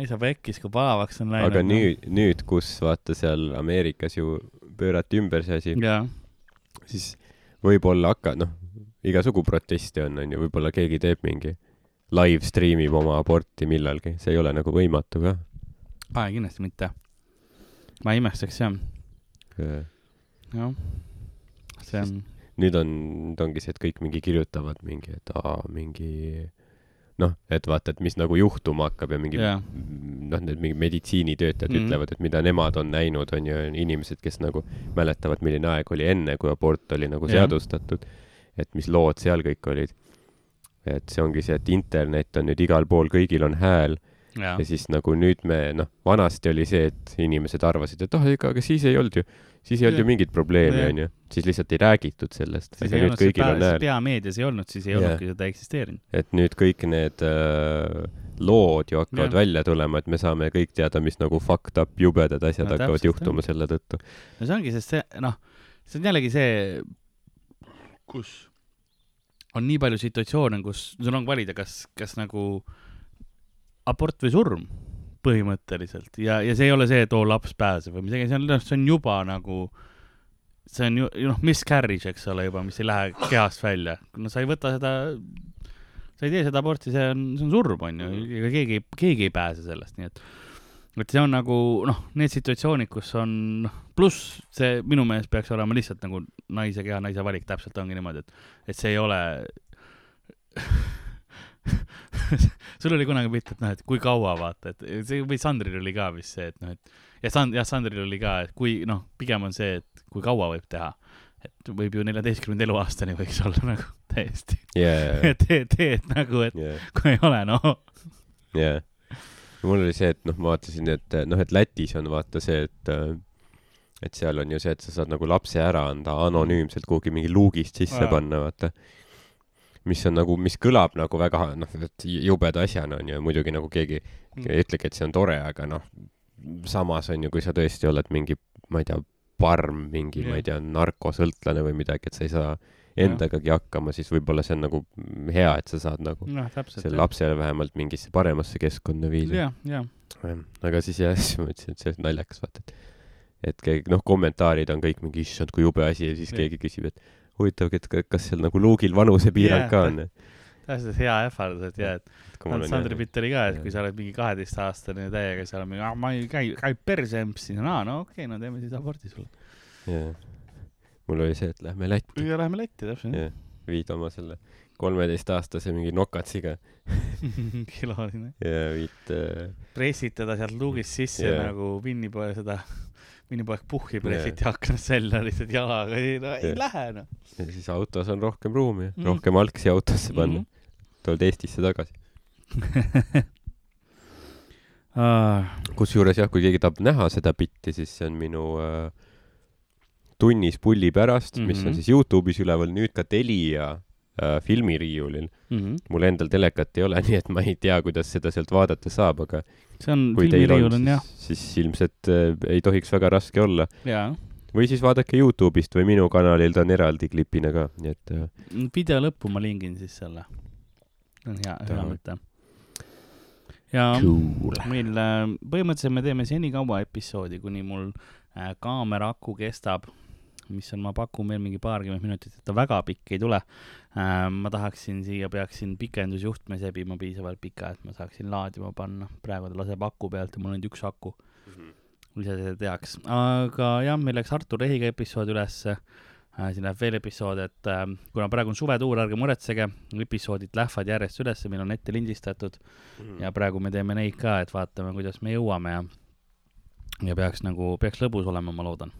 ei sa pekkis, kui palavaks on läinud. aga nüüd, nüüd, kus vaata seal Ameerikas ju pöörati ümber see asi, siis võib-olla hakka-, noh, igasugu proteste on, onju, võib-olla keegi teeb mingi live stream ib oma aborti millalgi, see ei ole nagu võimatu ka. aa, kindlasti mitte. Ma ei imestaks jah, jah. see on, nüüd on, nüüd ongi see, et kõik mingi kirjutavad mingi, et aa, mingi noh, et vaata, et mis nagu juhtuma hakkab ja mingi Jaa. noh, need mingi meditsiinitöötajad mm. -hmm. ütlevad, et mida nemad on näinud, on ju inimesed, kes nagu mäletavad, milline aeg oli enne, kui abort oli nagu Jah. seadustatud. et mis lood seal kõik olid. et see ongi see, et internet on nüüd igal pool, kõigil on hääl jaa ja siis nagu nüüd me noh, vanasti oli see, et inimesed arvasid, et oh, ega, aga siis ei olnud ju, siis ei olnud ju mingit probleemi, onju. siis lihtsalt ei räägitud sellest, siis ei olnud pea, peameedias ei olnud, siis ei Jaa. olnudki seda eksisteerinud. et nüüd kõik need äh, lood ju hakkavad Jah. välja tulema, et me saame kõik teada, mis nagu fucked up jubedad asjad No hakkavad täpselt, juhtuma selle tõttu. no see ongi, sest see, noh, see on jällegi see, kus on nii palju situatsioone, kus sul on valida, kas, kas nagu abort või surm põhimõtteliselt ja, ja see ei ole see, et oo laps pääseb või midagi, see on, see on juba nagu, see on ju, noh, miscarriage, eks ole juba, mis ei lähe kehast välja. no sa ei võta seda, sa ei tee seda aborti, see on, see on surm, on ju, ega keegi, keegi ei pääse sellest, nii et et see on nagu noh, need situatsioonid, kus on noh, pluss see minu meelest peaks olema lihtsalt nagu naise keha, naise valik, täpselt ongi niimoodi, et, et see ei ole sul oli kunagi pilt, et noh, et kui kaua vaata, et see või Sandril oli ka vist see, et noh, et ja Sand-, jah, Sandril oli ka, et kui noh, pigem on see, et kui kaua võib teha. et võib ju neljateistkümnenda eluaastani võiks olla nagu täiesti jaa, teed, teed nagu, et jaa, kui ei ole, noh. jaa. mul oli see, et noh, ma vaatasin, et noh, et Lätis on vaata see, et et seal on ju see, et sa saad nagu lapse ära anda anonüümselt kuhugi mingi luugist sisse Aa. panna, vaata. Mis on nagu, mis kõlab nagu väga noh, et jubeda asjana on ju, muidugi nagu keegi ei ütlegi, et see on tore, aga noh, samas on ju, kui sa tõesti oled mingi, ma ei tea, parm, mingi, ma ei tea, narkosõltlane või midagi, et sa ei saa endagagi hakkama, siis võib-olla see on nagu hea, et sa saad nagu täpselt. selle lapsele vähemalt mingisse paremasse keskkonda viia. jah, jah. aga siis jah, siis ma mõtlesin, et see on naljakas, vaata, et et keegi, noh, kommentaarid on kõik mingi issand, kui jube asi ja siis Jah. keegi küsib, et huvitav, et ka- kas seal nagu luugil vanusepiirang Jah. ka on. täpselt hea ähvardus, et jaa, et on Sandri pilt oli ka, et kui sa oled mingi kaheteistaastane täiega, seal on mingi, ma ei käi, käib perse empsi, aa no okei okay,, no teeme siis abordi sulle. jah, mul oli see, et lähme Lätti ja läheme Lätti, täpselt Jah. viid oma selle kolmeteistaastase mingi nokatsiga kiloline. ja viid äh, pressid teda sealt luugist sisse yeah. nagu Winnipoe seda, Winnipoe puhhi pressiti yeah. aknast välja lihtsalt jalaga, ei no ei Jah. lähe noh. ja siis autos on rohkem ruumi Mhm. mm., rohkem algsi autosse panna mm, -hmm. tuled Eestisse tagasi. kusjuures jah, kui keegi tahab näha seda bitti, siis see on minu äh, tunnis pulli pärast mm, -hmm. mis Mhm. on siis Youtube'is üleval, nüüd ka Telia äh, filmiriiulil. mul endal telekat ei ole, nii et ma ei tea, kuidas seda sealt vaadata saab, aga see on, filmiriiul, on jah, siis, ilmselt äh, ei tohiks väga raske olla. või siis vaadake Youtube'ist või minu kanalil, ta on eraldi klipina ka, nii et äh, video lõppu ma lingin siis selle. see on hea, hea mõte. ja cool. meil äh, põhimõtteliselt me teeme senikaua episoodi, kuni mul äh, kaamera aku kestab, mis on, ma pakun veel mingi paarkümmend minutit, et ta väga pikk ei tule äh,. Ma tahaksin siia, peaksin pikendusjuhtme sebima piisavalt pika, et ma saaksin laadima panna. praegu ta laseb aku pealt ja mul on ainult üks aku. ise seda teaks, aga jah, meil läks Artur Rehiga episood ülesse äh,. siin läheb veel episood, et äh, kuna praegu on suvetuur, ärge muretsege, episoodid lähevad järjest ülesse, meil on ette lindistatud ja praegu me teeme neid ka, et vaatame, kuidas me jõuame ja ja peaks nagu, peaks lõbus olema, ma loodan.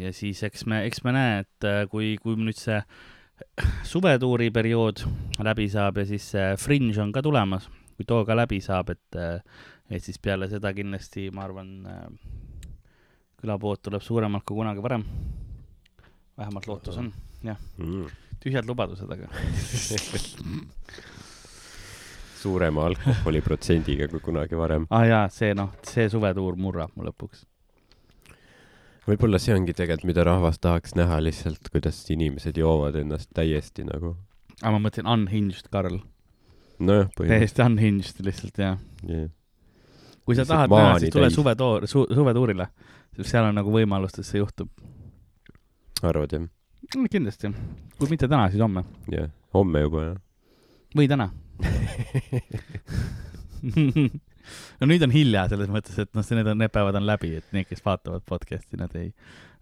Ja siis eks me, eks me näe, et äh, kui, kui nüüd see suvetuuri periood läbi saab ja siis see Fringe on ka tulemas, kui too ka läbi saab, et äh, et siis peale seda kindlasti ma arvan, külapood tuleb suuremalt kui kunagi varem. vähemalt lootus on, mm.. tühjad lubadused, aga suurema alkoholiprotsendiga kui kunagi varem. aa ah, jaa, see noh, see suvetuur murrab mu lõpuks. Võib-olla see ongi tegelikult, mida rahvas tahaks näha lihtsalt, kuidas inimesed joovad ennast täiesti nagu. aga ma mõtlen unhinged Karl, nojah, põhimõtteliselt täiesti unhinged lihtsalt ja jah. kui sa Lihtsalt tahad näha, siis tule suvetoor- su,, suvetuurile, sest seal on nagu võimalus, et see juhtub. arvad jah? kindlasti, kui mitte täna, siis homme jah, homme juba jah. või täna. no nüüd on hilja selles mõttes, et noh, need on, need päevad on läbi, et need, kes vaatavad podcast'i, nad ei,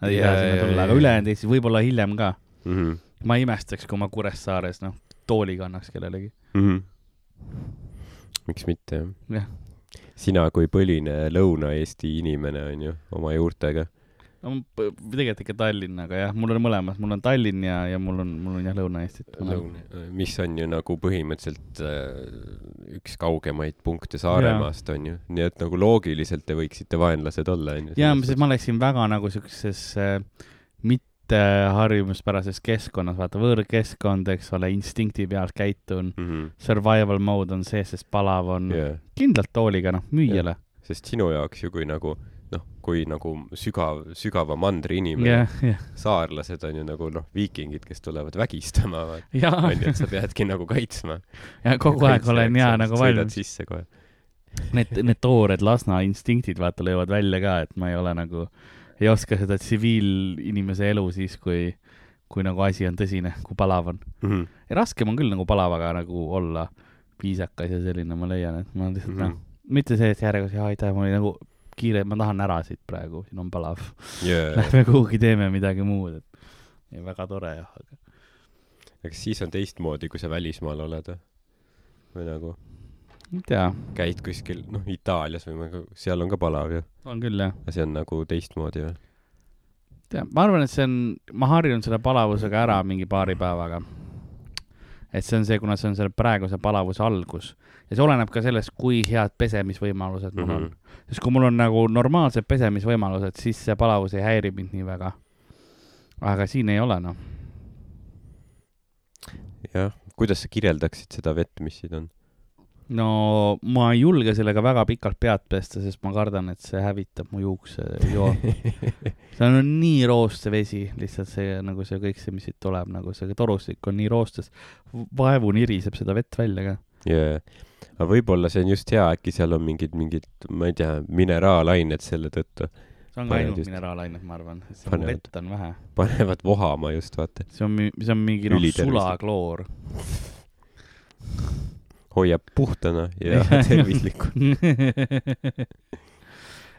nad ei saa sinna tulla, aga ülejäänud Eestis võib-olla hiljem ka. mm. -hmm. ma ei imestaks, kui ma Kuressaares, noh, tooliga annaks kellelegi. Mm -hmm. miks mitte jah Jah. sina kui põline Lõuna-Eesti inimene onju oma juurtega no tegelikult ikka Tallinnaga jah, mul on mõlemas, mul on Tallinn ja, ja mul on, mul on jah Lõuna-Eestit. Lõuna, mis on ju nagu põhimõtteliselt äh, üks kaugemaid punkte Saaremaast onju, nii et nagu loogiliselt te võiksite vaenlased olla onju. ja, sest ma oleksin väga nagu siukses äh, mitte harjumuspärases keskkonnas, vaata võõrkeskkond, eks ole, instinkti pealt käitun, mm. -hmm. survival mode on sees, sest palav on yeah. Yeah. kindlalt tooliga, noh, müüjale. sest sinu jaoks ju kui nagu noh, kui nagu sügav, sügava mandri inimene jah, jah, saarlased on ju nagu noh, viikingid, kes tulevad vägistama, ja, onju, et sa peadki nagu kaitsma. ja kogu aeg olen ja nagu valmis. sisse kohe. Need, need toored Lasna instinktid, vaata, löövad välja ka, et ma ei ole nagu, ei oska seda tsiviilinimese elu siis, kui, kui nagu asi on tõsine, kui palav on. Mhm. ja raskem on küll nagu palavaga nagu olla viisakas ja selline, ma leian, et ma lihtsalt mm -hmm. Mhm. noh, mitte see, et järjekordselt, jaa, aitäh, mul oli nagu kiire, ma tahan ära siit praegu, siin on palav. jaa, Lähme kuhugi teeme midagi muud, et ja väga tore jah, aga aga siis on teistmoodi, kui sa välismaal oled või? nagu ei tea, käid kuskil, noh, Itaalias või nagu, seal on ka palav ju, on küll jah. see on nagu teistmoodi või? tea, ma arvan, et see on, ma harjun selle palavusega ära mingi paari päevaga. Et see on see, kuna see on selle praeguse palavuse algus ja see oleneb ka sellest, kui head pesemisvõimalused mul mm -hmm. on. sest kui mul on nagu normaalsed pesemisvõimalused, siis see palavus ei häiri mind nii väga. aga siin ei ole noh, jah, kuidas sa kirjeldaksid seda vett, mis siin on? No ma ei julge sellega väga pikalt pead pesta, sest ma kardan, et see hävitab mu juuksejoo. see on nii roos see vesi, lihtsalt see nagu see kõik see, mis siit tuleb, nagu see torustik on nii roostes, vaevu niriseb seda vett välja ka. jaa, aga võib-olla see on just hea, äkki seal on mingid, mingid, ma ei tea, mineraalained selle tõttu, see on ka ainult just- mineraalained, ma arvan, sest Panevad. vett on vähe. panevad vohama just, vaata. see on, see on mingi noh, sulakloor. hoiab puhtana ja tervisliku.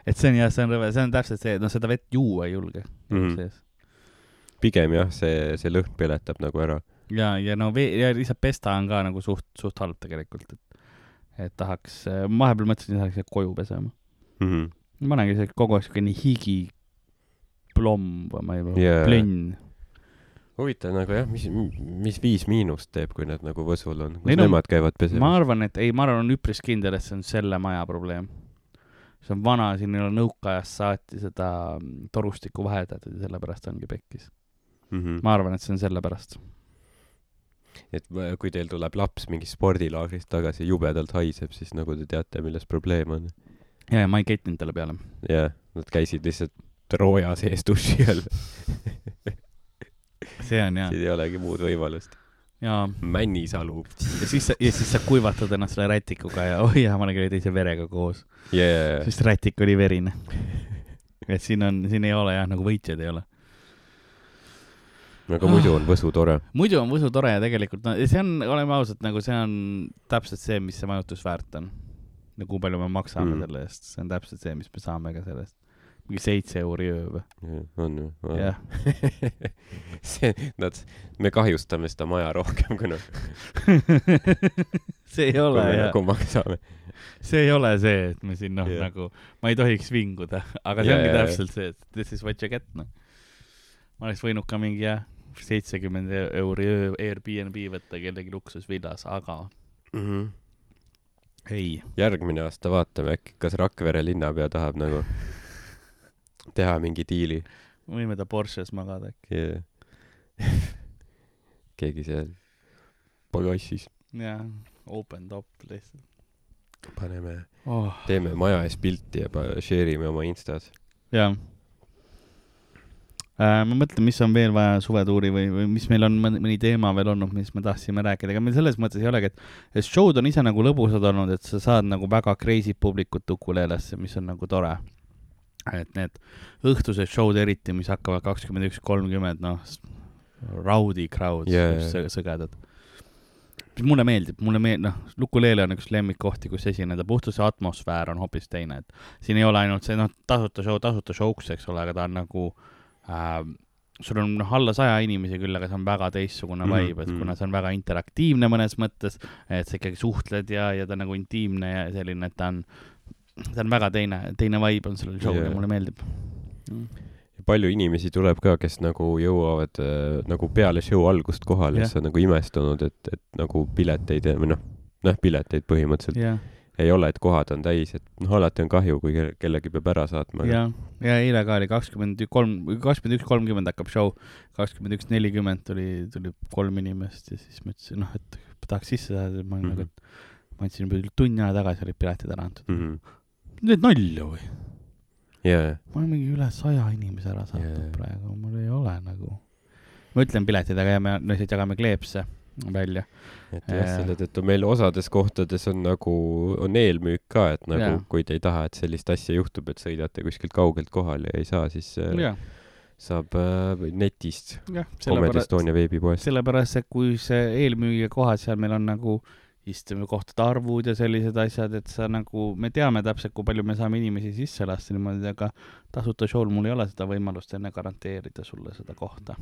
et see on jah, see on rõve, see on täpselt see, noh, seda vett juua ei julge Mhm. sees. pigem jah, see, see lõhn peletab nagu ära. ja, ja no vee, ja lihtsalt pesta on ka nagu suht, suht halb tegelikult, et, et tahaks, ma vahepeal mõtlesin, et tahaks koju pesema. Mhm. ma panengi see kogu aeg siukene higi plomm või ma ei tea yeah., plönn. Huvitav nagu jah, mis, mis Viis Miinust teeb, kui nad nagu Võsul on, kus Neil on- nemad käivad ma pesemas? arvan, et ei, ma arvan, on üpris kindel, et see on selle maja probleem. see on vana, siin ei ole nõukaajast saati seda mm, torustikku vahetatud ja sellepärast ongi pekkis. Mhm. ma arvan, et see on sellepärast. et kui teil tuleb laps mingist spordilaagrist tagasi, jubedalt haiseb, siis nagu te teate, milles probleem on. ja, ja ma ei kettinud talle peale. jah, nad käisid lihtsalt rooja sees duši all. see on jaa, siin ei olegi muud võimalust. jaa. Männisalu. ja siis sa, ja siis sa kuivatad ennast selle rätikuga ja oi jah, ma olen küll teise verega koos, jaa, sest rätik oli verine. et siin on, siin ei ole jah, nagu võitjaid ei ole. aga muidu on Võsu tore. muidu on Võsu tore ja tegelikult no see on, oleme ausad, nagu see on täpselt see, mis see majutus väärt on. no kui palju me maksame Mm. selle eest, see on täpselt see, mis me saame ka sellest. Mingi seitse euri öö või? on ju. jah, see, nad, me kahjustame seda maja rohkem, kui noh, see ei kui ole me jah, nagu maksame. see ei ole see, et me siin noh yeah. nagu, ma ei tohiks vinguda, aga see Jaa, ongi jaa. täpselt see, et this is what you get noh. ma oleks võinud ka mingi jah, seitsekümmend euri öö Airbnb võtta kellegi luksusvillas, aga ei. järgmine aasta vaatame äkki, kas Rakvere linnapea tahab nagu teha mingi diili võime ta Porsches magada äkki. ja keegi seal pagassis jah, open top lihtsalt paneme, oh.. teeme maja ees pilti ja share ime oma Instas. jah äh,. ma mõtlen, mis on veel vaja suvetuuri või, või mis meil on mõni, teema veel olnud, mis me tahtsime rääkida, ega meil selles mõttes ei olegi, et, et show'd on ise nagu lõbusad olnud, et sa saad nagu väga crazy publikut ukulelesse, mis on nagu tore. Et need õhtused show'd eriti, mis hakkavad kakskümmend üks, kolmkümmend, noh, rowdy crowd yeah, jaa. sõgedad. mulle meeldib, mulle meeldib, noh, Lukulele on üks lemmikkohti, kus esineda, puhtus see atmosfäär on hoopis teine, et siin ei ole ainult see, noh, tasuta show, tasuta show'ks, eks ole, aga ta on nagu äh,, sul on noh, alla saja inimese küll, aga see on väga teistsugune Mhm, vibe, et mhm. kuna see on väga interaktiivne mõnes mõttes, et sa ikkagi suhtled ja, ja ta nagu intiimne ja selline, et ta on, ta on väga teine, teine vibe on sellel show'l Jaa. ja mulle meeldib. palju inimesi tuleb ka, kes nagu jõuavad äh, nagu peale show algust kohale, siis on nagu imestunud, et, et nagu pileteid või noh, noh, pileteid põhimõtteliselt jah, ei ole, et kohad on täis, et noh, alati on kahju, kui ke- kellegi peab ära saatma. ja, ja eile ka oli kakskümmend kolm, kakskümmend üks kolmkümmend hakkab show, kakskümmend üks nelikümmend tuli, tuli kolm inimest ja siis ma ütlesin, noh, et tahaks sisse saada, ma olin Mhm. nagu, et ma andsin tunni aja tagasi olid piletid ära antud. Mhm. Need nalja või? jaa, ma olen mingi üle saja inimese ära saatnud yeah. praegu, mul ei ole nagu. ma ütlen piletid, aga jääme, lihtsalt jagame kleepse välja. et jah, Jaa. selle tõttu meil osades kohtades on nagu, on eelmüük ka, et nagu Jaa. kui te ei taha, et sellist asja juhtub, et sõidate kuskilt kaugelt kohale ja ei saa, siis äh, jah, saab äh, netist, Comedy Estonia veebipoest. sellepärast, et kui see eelmüüja kohad seal meil on nagu istumiskohtade arvud ja sellised asjad, et sa nagu, me teame täpselt, kui palju me saame inimesi sisse lasta niimoodi, aga tasuta show'l mul ei ole seda võimalust enne garanteerida sulle seda kohta.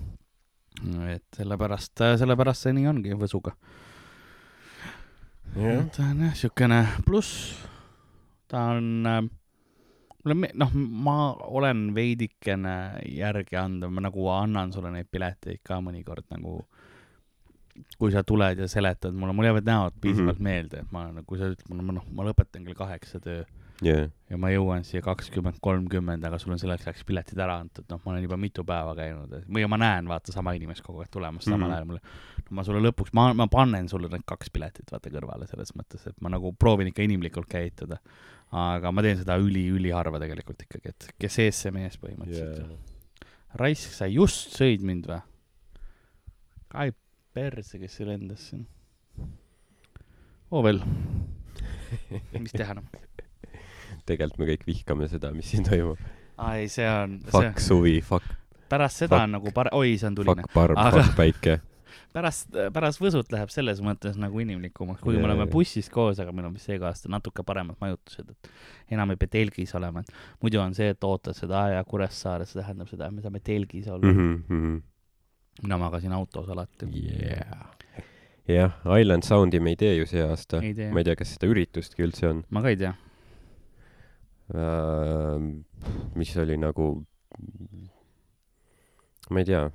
et sellepärast, sellepärast see nii ongi Võsuga. ta on jah siukene, pluss ta on mulle me-, noh, ma olen veidikene järgi andnud, ma nagu annan sulle neid pileteid ka mõnikord nagu, kui sa tuled ja seletad mulle, mul jäävad näod piisavalt mm. -hmm. meelde, et ma kui sa ütled mulle, noh, ma lõpetan kell kaheksa töö jah, ja ma jõuan siia kakskümmend, kolmkümmend, aga sul on selleks ajaks piletid ära antud, noh, ma olen juba mitu päeva käinud või ma näen, vaata, sama inimest kogu aeg tulemas samal Mhm. ajal mulle no,. ma sulle lõpuks, ma, ma panen sulle need kaks piletit, vaata kõrvale selles mõttes, et ma nagu proovin ikka inimlikult käituda. aga ma teen seda üli-üliharva tegelikult ikkagi, et kes ees, see mees põhimõtteliselt yeah.. raisk, sa just sõid mind või? ai perse, kes see lendas siin. oo veel, mis teha noh. tegelikult me kõik vihkame seda, mis siin toimub. aa ei, see on, Fuck suvi, fuck, pärast seda fuck- on nagu pare-, oi, see on tuline. fuck parm, Aga- fuck päike. pärast, pärast Võsut läheb selles mõttes nagu inimlikumaks, kuigi me oleme bussis koos, aga meil on vist seega aasta natuke paremad majutused, et enam ei pea telgis olema, et muidu on see, et ootad seda aja Kuressaare, see tähendab seda, et me saame telgis olla mm. -hmm. Mina magasin autos alati Yeah. jah, Island Soundi me ei tee ju see aasta. ma, ei tea, kas seda üritustki üldse on. ma ka ei tea. mis oli nagu, ma ei tea,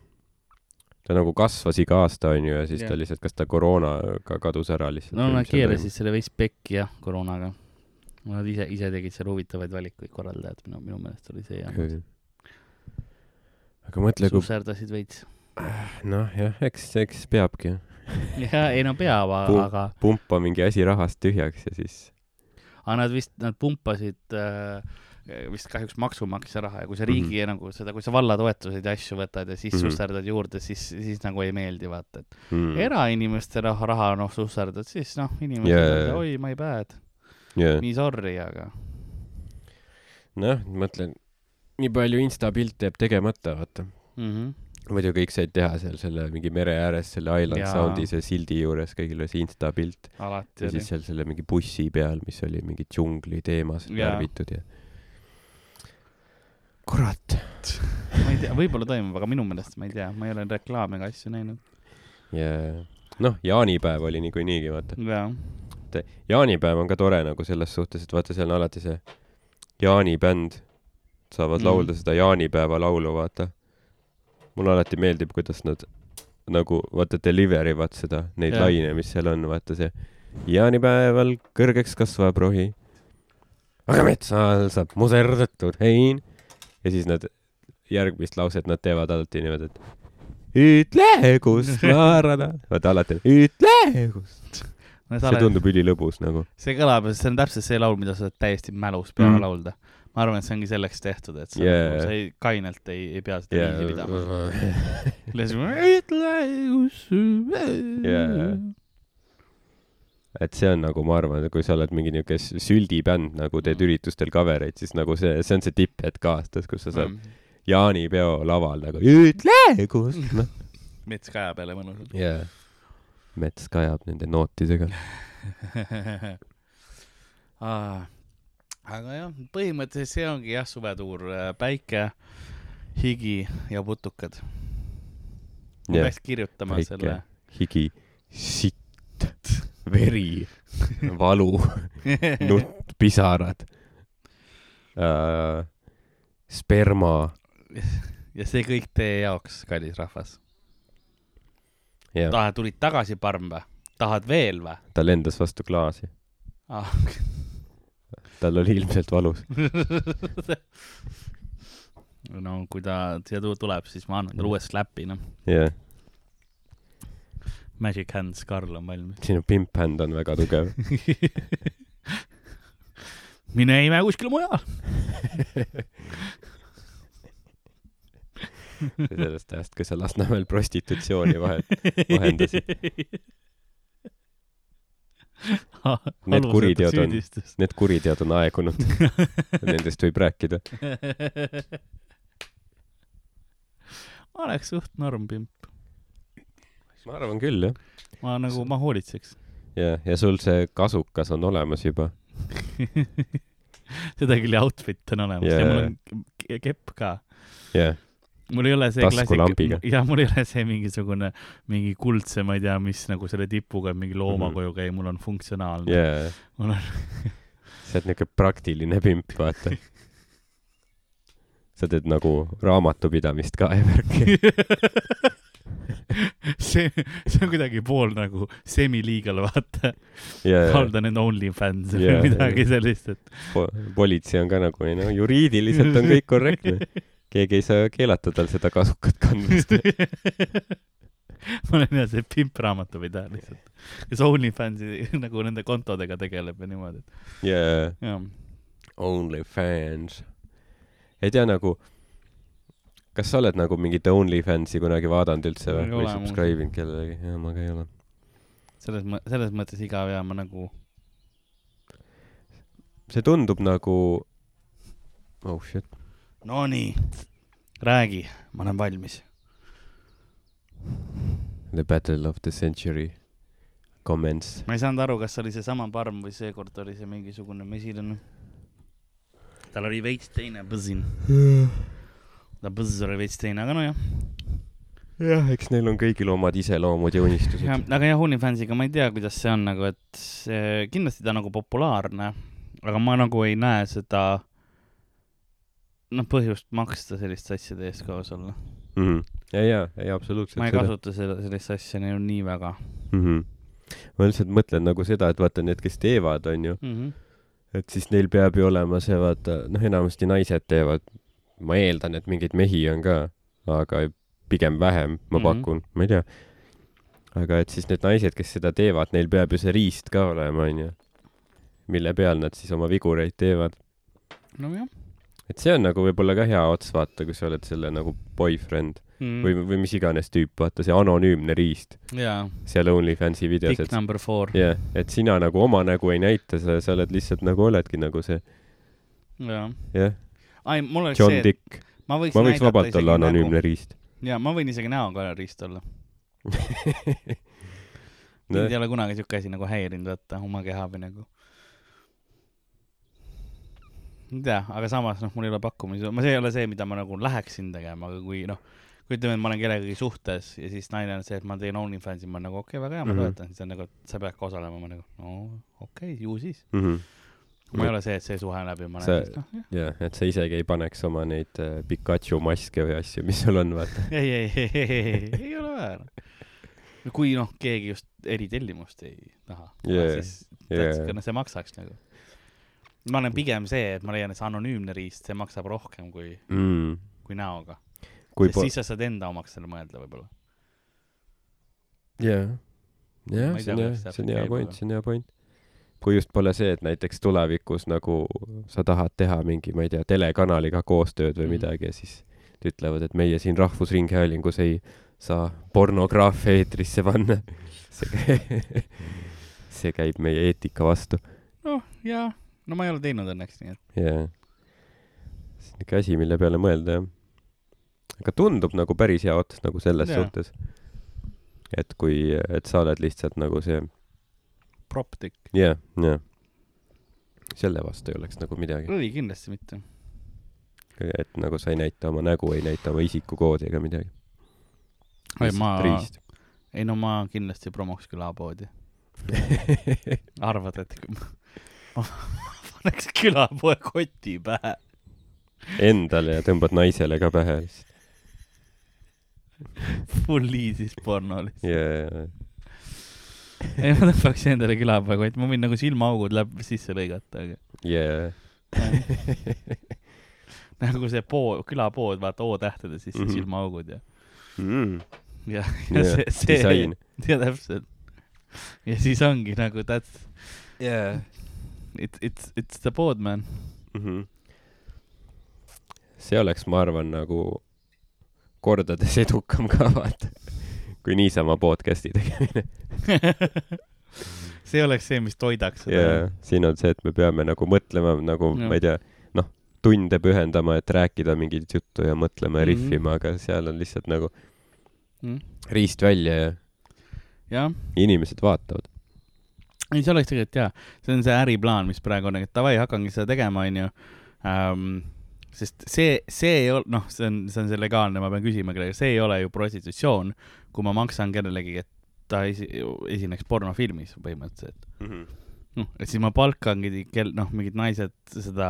ta nagu kasvas iga aasta, onju, ja siis Jah. ta lihtsalt, kas ta koroonaga kadus ära lihtsalt. no nad keerasid selle veits pekki jah, koroonaga. Nad ise, ise tegid seal huvitavaid valikuid, korraldajad, minu, minu meelest oli see jah. aga mõtle, kui, susserdasid veits. Noh jah, eks, eks peabki jah, ei no peab, aga pumpa mingi asi rahast tühjaks ja siis aga nad vist, nad pumpasid äh, vist kahjuks maksumaksja raha ja kui sa riigi mm -hmm. nagu seda, kui sa vallatoetuseid ja asju võtad ja siis mm. -hmm. susserdad juurde, siis, siis nagu ei meeldi, vaata, et mm. mm.. erainimeste raha, raha noh, susserdad, siis noh, inimesed yeah. oi, my bad, yeah. nii sorry, aga noh, mõtlen, nii palju insta pilte jääb tegemata, vaata. mm. -hmm. Muidu kõik said teha seal selle mingi mere ääres selle Island Jaa. Soundi see sildi juures kõigil oli see insta pilt ja oli siis. seal selle mingi bussi peal, mis oli mingi džungli teemas värvitud ja kurat ma ei tea, võib-olla toimub, aga minu meelest ma ei tea, ma ei ole reklaame ega asju näinud. ja noh, jaanipäev oli niikuinii, vaata. jaa, jaanipäev on ka tore nagu selles suhtes, et vaata, seal on alati see jaanibänd saavad mm. laulda seda jaanipäeva laulu, vaata. Mulle alati meeldib, kuidas nad nagu vaata deliver ivad seda, neid yeah. laine, mis seal on, vaata see jaanipäeval kõrgeks kasvab rohi, aga metsal saab muserdatud hein ja siis nad järgmist lauset nad teevad alati niimoodi, et ütle, ma arvan, vaata alati, ütle, kust. see tundub ülilõbus nagu. see kõlab, see on täpselt see laul, mida sa saad täiesti mälus peale mm. Laulda. Ma arvan, et see ongi selleks tehtud, et sa Yeah. yeah. nagu, sa ei, kainelt ei, ei pea seda viisi pidama. yeah. ütle, kus Jaa. et see on nagu, ma arvan, kui sa oled mingi s- süldibänd nagu teed Mm. üritustel cover eid, siis nagu see, see on see tipphetk aastas, kus sa saad Mm. jaanipeo laval nagu ütle, kus, noh. mets kaja peale mõnusalt. jaa. mets kajab nende nootidega. Aa, aga jah, põhimõtteliselt see ongi jah, suvetuur, päike, higi ja putukad. ma peaks kirjutama päike. selle. higi, sitt, veri, valu, nutt, pisarad äh,, sperma ja see kõik teie jaoks, kallis rahvas. tahad, tulid tagasi parm või? tahad veel või ta lendas vastu klaasi. ah? tal oli ilmselt valus. no kui ta siia tu- tuleb, siis ma annan talle uue slap'i, noh. jah, Magic Hands Karl on valmis. sinu pimp hand on väga tugev. mine ime kuskile mujal. sellest ajast, kui sa Lasnamäel prostitutsiooni vahet, vahendasid. Need kuriteod on- Need kuriteod on aegunud. Nendest võib rääkida. ma oleks suht norm pimp. ma arvan küll, jah. ma nagu, ma hoolitseks. ja, ja sul see kasukas on olemas juba. seda küll ja outfit on olemas Jaa, ja mul on ke- kepp ka. jah, mul ei ole see Taskulambiga. ja mul ei ole see mingisugune mingi kuldse, ma ei tea, mis nagu selle tipuga mingi looma Mhm. koju käib, mul on funktsionaalne. ja, mul on, sa oled niuke praktiline pimp, vaata. sa teed nagu raamatupidamist ka ja värki. see, see on kuidagi pool nagu semi-legal, vaata. ja Kaldan end OnlyFans või Jaa, midagi jaa. sellist, et po- politsei on ka nagu, no juriidiliselt on kõik korrektne. keegi ei saa keelata tal seda kasukat kandmast. ma olen jah see pimp raamatupidaja lihtsalt, kes OnlyFansi nagu nende kontodega tegeleb ja niimoodi, et jaa, jah. OnlyFans. ei tea nagu, kas sa oled nagu mingit OnlyFansi kunagi vaadanud üldse või, või subscribe inud kellelegi? jaa, ma ka ei ole. selles mõ-, selles mõttes igav ja ma nagu, see tundub nagu, oh shit, Nonii, räägi, ma olen valmis. The battle of the century commence. ma ei saanud aru, kas oli seesama parm või seekord oli see mingisugune mesilane. tal oli veits teine põsin. ta põss oli veits teine, aga nojah. jah, eks neil on kõigil omad iseloomud ja unistused jah, aga jah, OnlyFansiga ma ei tea, kuidas see on nagu, et see, kindlasti ta on nagu populaarne, aga ma nagu ei näe seda, noh, põhjust maksta selliste asjade eest koos olla. mm. -hmm. ja, ja, ei absoluutselt. ma ei kasuta seda, sellist asja nii, nii väga mm. -hmm. ma lihtsalt mõtlen nagu seda, et vaata need, kes teevad, onju, mm. -hmm. et siis neil peab ju olema see, vaata, noh, enamasti naised teevad. ma eeldan, et mingeid mehi on ka, aga pigem vähem, ma Mhm. pakun, ma ei tea. aga et siis need naised, kes seda teevad, neil peab ju see riist ka olema, onju, mille peal nad siis oma vigureid teevad. nojah et see on nagu võib-olla ka hea ots, vaata, kui sa oled selle nagu boyfriend mm. või, või mis iganes tüüp, vaata see anonüümne riist jaa, seal OnlyFansi videos, Dick et number four. jah, et sina nagu oma nägu ei näita, sa, sa oled lihtsalt nagu oledki nagu see, jah, ai, mul oleks John see, et Dick. ma võiks ma võiks vabalt olla anonüümne riist. jaa, ma võin isegi näoga riist olla. No, mind ei ole kunagi siuke asi nagu häirinud, vaata, oma keha või nagu. ei tea, aga samas noh, mul ei ole pakkumisi, ma, see ei ole see, mida ma nagu läheksin tegema, aga kui noh, kui ütleme, et ma olen kellegagi suhtes ja siis naine on see, et ma teen OnlyFansi, ma olen nagu okei okay,, väga hea, ma Mhm. toetan, siis on nagu, et sa pead ka osalema, ma nagu no okei okay,, ju siis. Mhm. ma ei ole see, et see suhe läbi, ma Sa- näen siis noh, jah. et sa isegi ei paneks oma neid äh, Pikachu maske või asju, mis sul on, vaata. ei, ei, ei, ei, ei, ei ole vaja. kui noh, keegi just eritellimust ei taha Jaa, siis yeah. see maksaks nagu. Ma olen pigem see, et ma leian, et see anonüümne riist, see maksab rohkem kui, mm.. kui näoga. sest siis sa saad enda omaks selle mõelda võib-olla. jah, jah, see on hea, see on hea point, see on hea point. kui just pole see, et näiteks tulevikus nagu sa tahad teha mingi, ma ei tea, telekanaliga koostööd või Mhm. midagi ja siis ütlevad, et meie siin Rahvusringhäälingus ei saa pornograafia eetrisse panna. see käib, see käib meie eetika vastu. noh, jaa, no ma ei ole teinud õnneks, nii et jaa. see on ikka asi, mille peale mõelda, jah. aga tundub nagu päris hea ots nagu selles Jaa. suhtes. et kui, et sa oled lihtsalt nagu see, Proptik. jah, jah. selle vastu ei oleks nagu midagi. ei, kindlasti mitte. et nagu sa ei näita oma nägu, ei näita oma isikukoodi ega midagi. ei, ma, ei no ma kindlasti promoks külapoodi. arvad, et ma, paneks külapoe koti pähe? Endale ja tõmbad naisele ka pähe lihtsalt. Full easy's porno lihtsalt. ja, ei, ma tõmbaks endale külapoe kotti, ma võin nagu silmaaugud läbi sisse lõigata, aga ja, nagu see pood, külapood, vaata O-tähtede sisse mm. -hmm. silmaaugud ja, ja. ja, ja see, see, disain. ja täpselt. ja siis ongi nagu that's, jaa. it's, it's, it's the pood man. Mhm. see oleks, ma arvan, nagu kordades edukam ka vaata, kui niisama podcast'i tegemine. see oleks see, mis toidaks seda ja siin on see, et me peame nagu mõtlema nagu, Jah. ma ei tea, noh, tunde pühendama, et rääkida mingit juttu ja mõtlema ja Mhm. rihvima, aga seal on lihtsalt nagu mm.. riist välja ja jah, inimesed vaatavad. Ei see oleks tegelikult hea, see on see äriplaan, mis praegu on, et davai, hakkangi seda tegema, onju um,. sest see, see ei ole, noh, see on, see on see legaalne, ma pean küsima kellegi, see ei ole ju prostitutsioon, kui ma maksan kellelegi, et ta esi, esineks pornofilmis põhimõtteliselt. noh, et siis ma palkangi kel-, noh, mingid naised seda,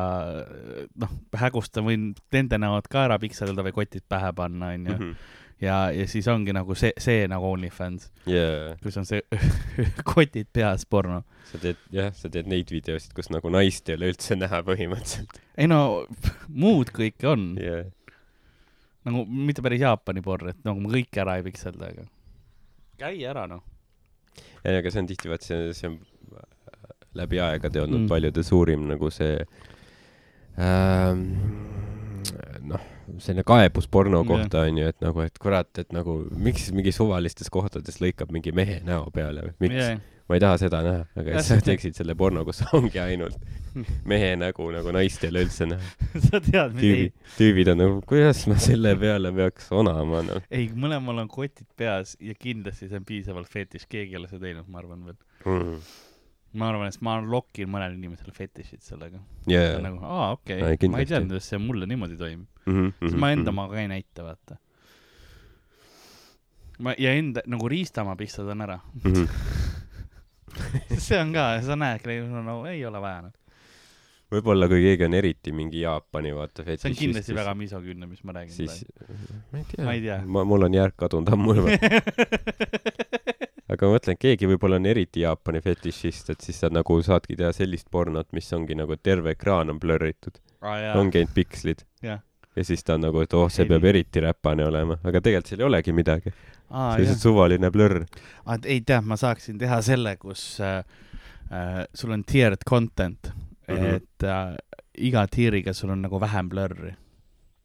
noh, hägustan, võin nende näod ka ära pikseldada või kotid pähe panna, onju. Ja, ja siis ongi nagu see, see nagu OnlyFans, ja kus on see kotid peas porno. sa teed, jah, sa teed neid videosid, kus nagu naist ei ole üldse näha põhimõtteliselt. ei no muud kõike on ja, nagu mitte päris Jaapani porn, et nagu ma kõike ära ei pikselda, aga käi ära noh. ei, aga see on tihti, vaat see, see on läbi aegade olnud Mm. paljude suurim nagu see ähm, selline kaebus porno kohta on ju, et nagu, et kurat, et nagu miks mingi suvalistes kohtades lõikab mingi mehe näo peale või miks yeah., ma ei taha seda näha, aga sa teeksid selle porno, kus ongi ainult mehe nägu nagu naist ei ole üldse näha. sa tead, mis ei tüübid, on nagu, kuidas ma selle peale peaks onama, noh ei, mõlemal on kotid peas ja kindlasti see on piisavalt fetiš, keegi ei ole seda teinud, ma arvan veel. mm.. Ma arvan, et ma lokin mõnele inimesele fetišit sellega Yeah. nagu, aa, okei okay., ma ei teadnud, et see mulle niimoodi toimub. Mm -hmm, siis ma enda omaga ei näita, vaata. ma ja enda nagu riistama pistadan ära, mm. -hmm. see on ka, sa näed, no ei ole vaja noh. võib-olla kui keegi on eriti mingi Jaapani vaata fetišist. see on kindlasti väga misoküünne, mis ma räägin siis, ma ei tea, Ma ei tea. ma, mul on järk kadunud ammu juba. aga ma mõtlen, keegi võib-olla on eriti Jaapani fetišist, et siis sa nagu saadki teha sellist pornot, mis ongi nagu terve ekraan on blurritud, praegu. ongi ainult pikslid. Jah. ja siis ta on nagu, et oh, see peab eriti räpane olema, aga tegelikult seal ei olegi midagi. aa, see on lihtsalt. suvaline blurr. ei tead, ma saaksin teha selle, kus äh, äh, sul on tiered content mm. -hmm. et äh, iga tiiriga sul on nagu vähem blurri.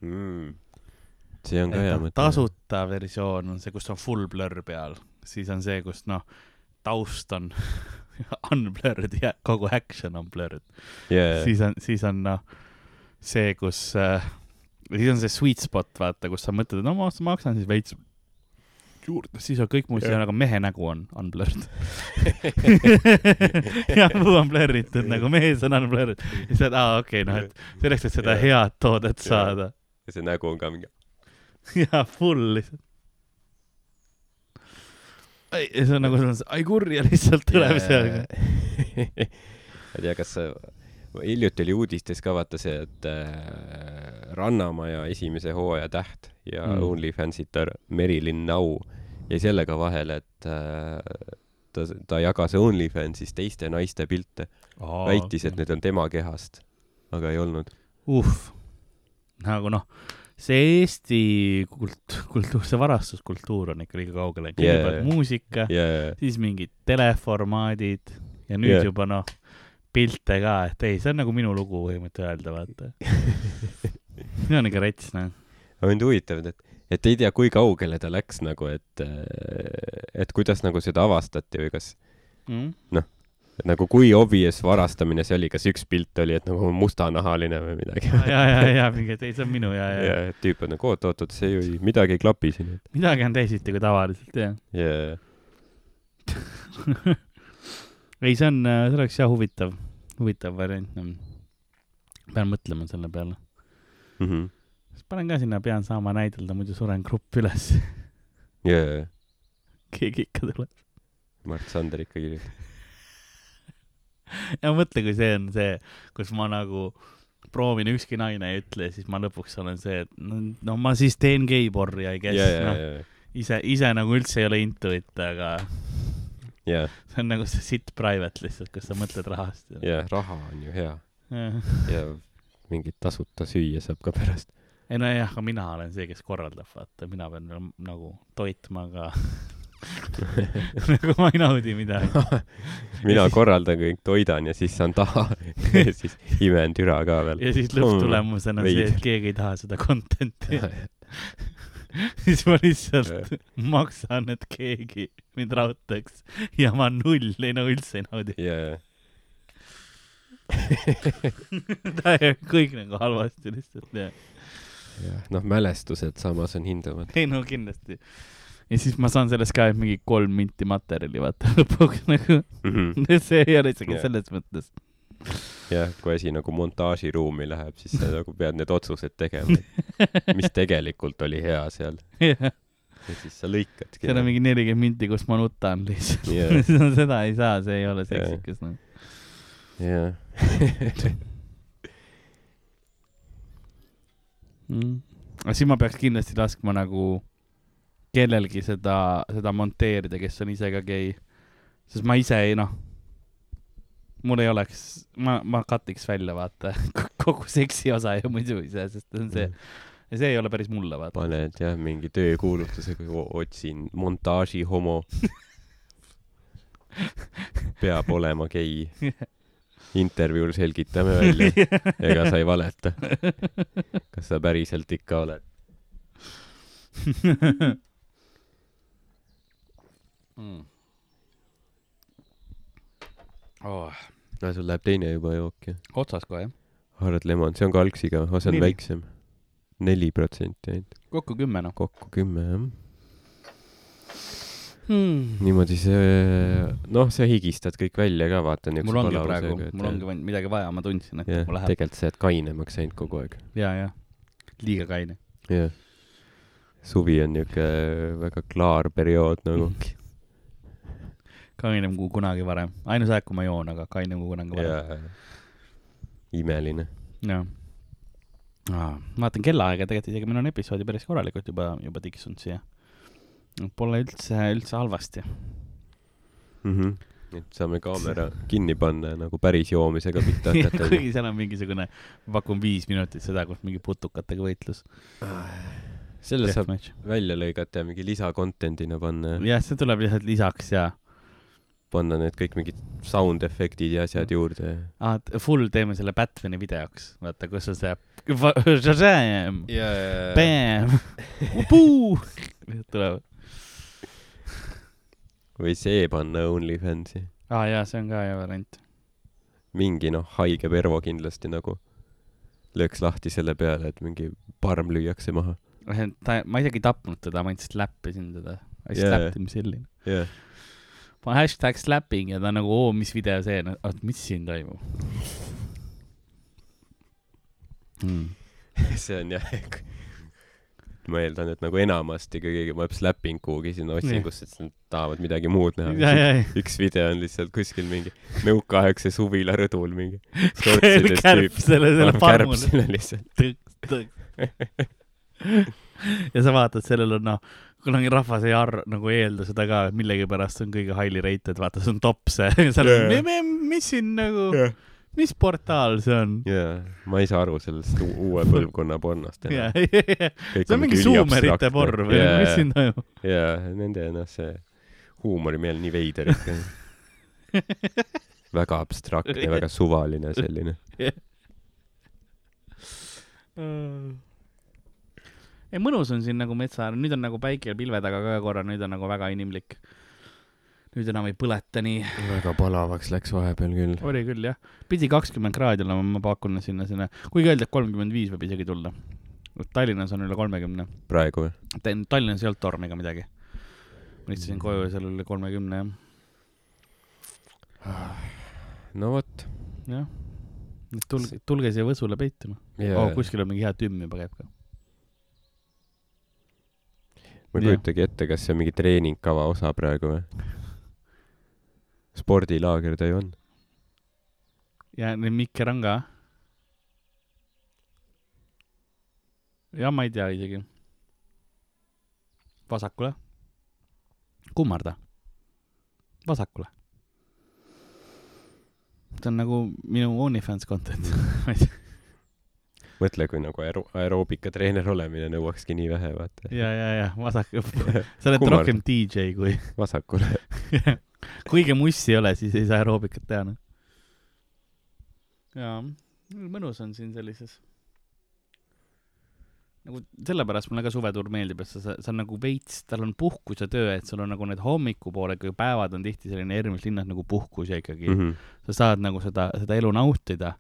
Mm. see on ka hea et noh, mõte. tasuta versioon on see, kus on full blur peal, siis on see, kus noh, taust on unblurred ja kogu action on blurred. yeah.. siis on, siis on noh, see, kus äh,, siis on see sweet spot, vaata, kus sa mõtled, et no ma maksan siis veits juurde, siis on kõik muu, siis on nagu mehe nägu on unblurred. ja muu on blurritud nagu mees on unblurred. siis oled, aa okei okay,, noh, et selleks, et seda head toodet saada. ja see nägu on ka mingi. ja full lihtsalt. Ja see on nagu, ai kurja lihtsalt tuleb seal. ma ei tea, kas hiljuti oli uudistes ka vaata see, et äh, Rannamaja esimese hooaja täht ja mm. OnlyFansitar Merilin Nau jäi sellega vahele, et äh, ta, ta jagas OnlyFansis teiste naiste pilte, väitis, et need on tema kehast, aga ei olnud. uh, nagu noh, see Eesti kult-, kultuur, see varastuskultuur on ikka liiga kaugele, kõigepealt Yeah. muusika yeah., siis mingid teleformaadid ja nüüd Yeah. juba noh, pilte ka, et ei, see on nagu minu lugu põhimõtteliselt öelda, vaata. see on ikka rets, noh. aga mind huvitab, et, et ei tea, kui kaugele ta läks nagu, et, et kuidas nagu seda avastati või kas, Mm. et nagu kui obvious varastamine see oli, kas üks pilt oli, et nagu mustanahaline või midagi? ja, ja, ja mingi, et ei, see on minu ja, ja, ja ja. tüüp on nagu oot-oot-oot, see ju ei- midagi ei klapi siin. midagi on teisiti kui tavaliselt, jah. ja, ei, see on, see oleks jah huvitav, huvitav variant. pean mõtlema selle peale. Mhm. siis panen ka sinna, pean saama näidelda, muidu suren grupp üles. jaa, keegi ikka tuleb. Mart Sander ikka kirjutab. ja mõtle, kui see on see, kus ma nagu proovin, ükski naine ei ütle siis ma lõpuks olen see, et no, no ma siis teen ja ei jaa, käi, jaa, noh, jaa, ise, ise nagu üldse ei ole into it, aga jaa, see on nagu see sitt private lihtsalt, kus sa mõtled rahast. jaa, raha on ju hea ei ja mingit tasuta süüa saab ka pärast. nojah, aga mina olen see, kes korraldab, vaata, mina pean nagu toitma ka. nagu ma ei naudi midagi. mina korraldan kõik, toidan ja siis saan taha ja siis imen türa ka veel. ja siis lõpptulemusena see, et keegi ei taha seda content'i. siis ma lihtsalt maksan, et keegi mind raudtaks ja ma null, ei no üldse ei naudi. jaa, kõik nagu halvasti lihtsalt ja. noh, mälestused samas on hindavad. ei no kindlasti. Ja siis ma saan sellest ka mingi kolm minti materjali vaata lõpuks nagu, see ei ole isegi Jah. selles mõttes. jah, kui asi nagu montaažiruumi läheb, siis sa nagu pead need otsused tegema, mis tegelikult oli hea seal jah, ja siis sa lõikadki. seal on mingi nelikümmend minti, kus ma nutan lihtsalt Jah. seda ei saa, see ei ole seksikas noh. jah, mm.. aga siis ma peaks kindlasti laskma nagu kellelgi seda, seda monteerida, kes on ise ka gei. sest ma ise ei noh, mul ei oleks, ma, ma katiks välja vaata kogu seksi osa ju muidu ise, sest on see, ja see ei ole päris mulle vaata. paned jah mingi töökuulutusega, otsin montaaži homo. peab olema gei. intervjuul selgitame välja, ega sa ei valeta. kas sa päriselt ikka oled? mm.. Oh, no sul läheb teine juba jook ju. otsas kohe jah, Hard Lemon, see on ka algsiga, see on väiksem. neli protsenti ainult, kokku kümme noh kokku kümme jah. hmm.. niimoodi see, noh, sa higistad kõik välja ka, vaata. mul ongi praegu, mul ongi midagi vaja, ma tundsin, et jah mul, läheb tegelikult sa oled kainemaks läinud kogu aeg. ja, ja liiga kaine. jah. suvi on niuke väga klaar periood nagu. kainem kui kunagi varem, ainus aeg, kui ma joon, aga kainem kui kunagi varem. imeline. jah. vaatan kellaaega, tegelikult isegi meil on episoodi päris korralikult juba, juba tiksunud siia. Pole üldse, üldse halvasti. mm. -hmm. et saame kaamera kinni panna nagu päris joomisega pihta hakata. kuigi seal on mingisugune, ma pakun viis minutit seda, kus mingi putukatega võitlus. selle saab välja lõigata ja mingi lisacontent'ina panna, jah, see tuleb lihtsalt lisaks ja panna need kõik mingid sound efektid ja asjad juurde. ah,, full teeme selle Batman'i videoks, vaata, kus on see Shazam, ja, Bam, Puu, tuleb. või see panna OnlyFansi. aa ah, jaa, see on ka hea variant. mingi noh, haige Pervo kindlasti nagu lööks lahti selle peale, et mingi parm lüüakse maha. ta, ma isegi ei tapnud teda, ma ainult slappisin teda. I Jaa, slapped him silly. jah, ma hashtag slapping ja ta nagu, oo, mis video see on, oot, mis siin toimub mm. see on jah, ma eeldan, et nagu enamasti, kui keegi paneb slapping kuhugi sinna otsingusse, et nad tahavad midagi muud näha. üks video on lihtsalt kuskil mingi nõukaaegse suvila rõdul mingi. kärp selle, selle farmule. sinna lihtsalt. ja sa vaatad, sellel on noh, kunagi rahvas ei arva, nagu ei eelda seda ka, millegipärast on kõige highly rated, vaata, see on top see, seal on Jaa., mis siin nagu, mis portaal see on? jaa, ma ei saa aru sellest uue põlvkonna pornost enam. jaa, see on mingi suumerite porr või mis siin toimub? jaa, nende noh, see huumorimeel nii veider ikka. väga abstraktne, väga suvaline selline. ei, mõnus on siin nagu metsa nüüd on nagu päike ja pilve taga ka korra, nüüd on nagu väga inimlik. nüüd enam ei põleta nii. väga palavaks läks vahepeal küll. oli küll jah, pidi kakskümmend kraadi olema, ma pakun sinna, sinna, kuigi öeldi, et kolmkümmend viis võib isegi tulla. Tallinnas on üle kolmekümne, praegu või? Tallinnas ei olnud tormi ega midagi. ma istusin koju ja seal oli üle kolmekümne jah. no vot jah. tulge, tulge siia Võsule peituma yeah. oh,. kuskil on mingi hea tümm juba käib ka. Ma ei jah. kujutagi ette, kas see on mingi treeningkava osa praegu või? spordilaager ta ju on. ja need Mikker on ka. ja ma ei tea isegi. vasakule. kummarda. vasakule. see on nagu minu OnlyFans content. mõtle, kui nagu aero-, aeroobikatreener olemine nõuakski nii vähe, vaata. ja, ja, ja vasak, sa oled Kummard. rohkem DJ kui, vasakule. kui ikka mussi ei ole, siis ei saa aeroobikat teha, noh. jaa, mõnus on siin sellises. nagu sellepärast mulle ka suvetuur meeldib, et sa, sa, sa on nagu veits, tal on puhkus ja töö, et sul on nagu need hommikupoole ikkagi päevad on tihti selline erinevates linnas nagu puhkus ja ikkagi mm. Mhm. sa saad nagu seda, seda elu nautida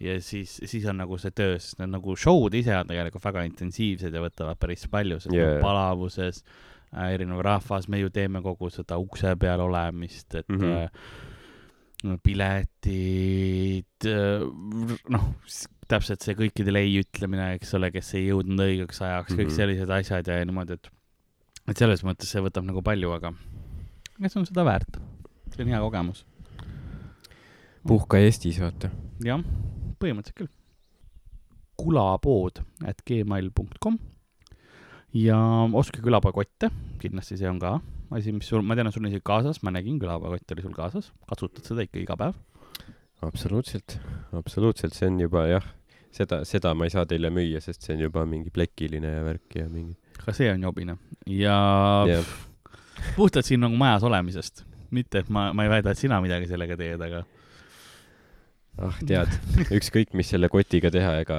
ja siis, siis on nagu see töö, sest need nagu show'd ise on tegelikult väga intensiivsed ja võtavad päris palju, sest yeah. palavuses äh, erinev rahvas, me ju teeme kogu seda ukse peal olemist, et mm. -hmm. äh, piletid äh,, noh, täpselt see kõikidele ei ütlemine, eks ole, kes ei jõudnud õigeks ajaks mm, -hmm. kõik Mhm. sellised asjad ja niimoodi, et et selles mõttes see võtab nagu palju, aga aga see on seda väärt. see on hea kogemus. puhka Eestis, vaata. jah, põhimõtteliselt küll. kulapood at gmail kom ja ostke külapoekotte, kindlasti see on ka asi, mis sul, ma tean, sul on isegi kaasas, ma nägin, külapoekott oli sul kaasas, kasutad seda ikka iga päev. absoluutselt, absoluutselt, see on juba jah, seda, seda ma ei saa teile müüa, sest see on juba mingi plekiline värk ja mingi. ka see on jobine ja jah, puhtalt siin nagu majas olemisest, mitte et ma, ma ei väida, et sina midagi sellega teed, aga ah tead, ükskõik mis selle kotiga teha, ega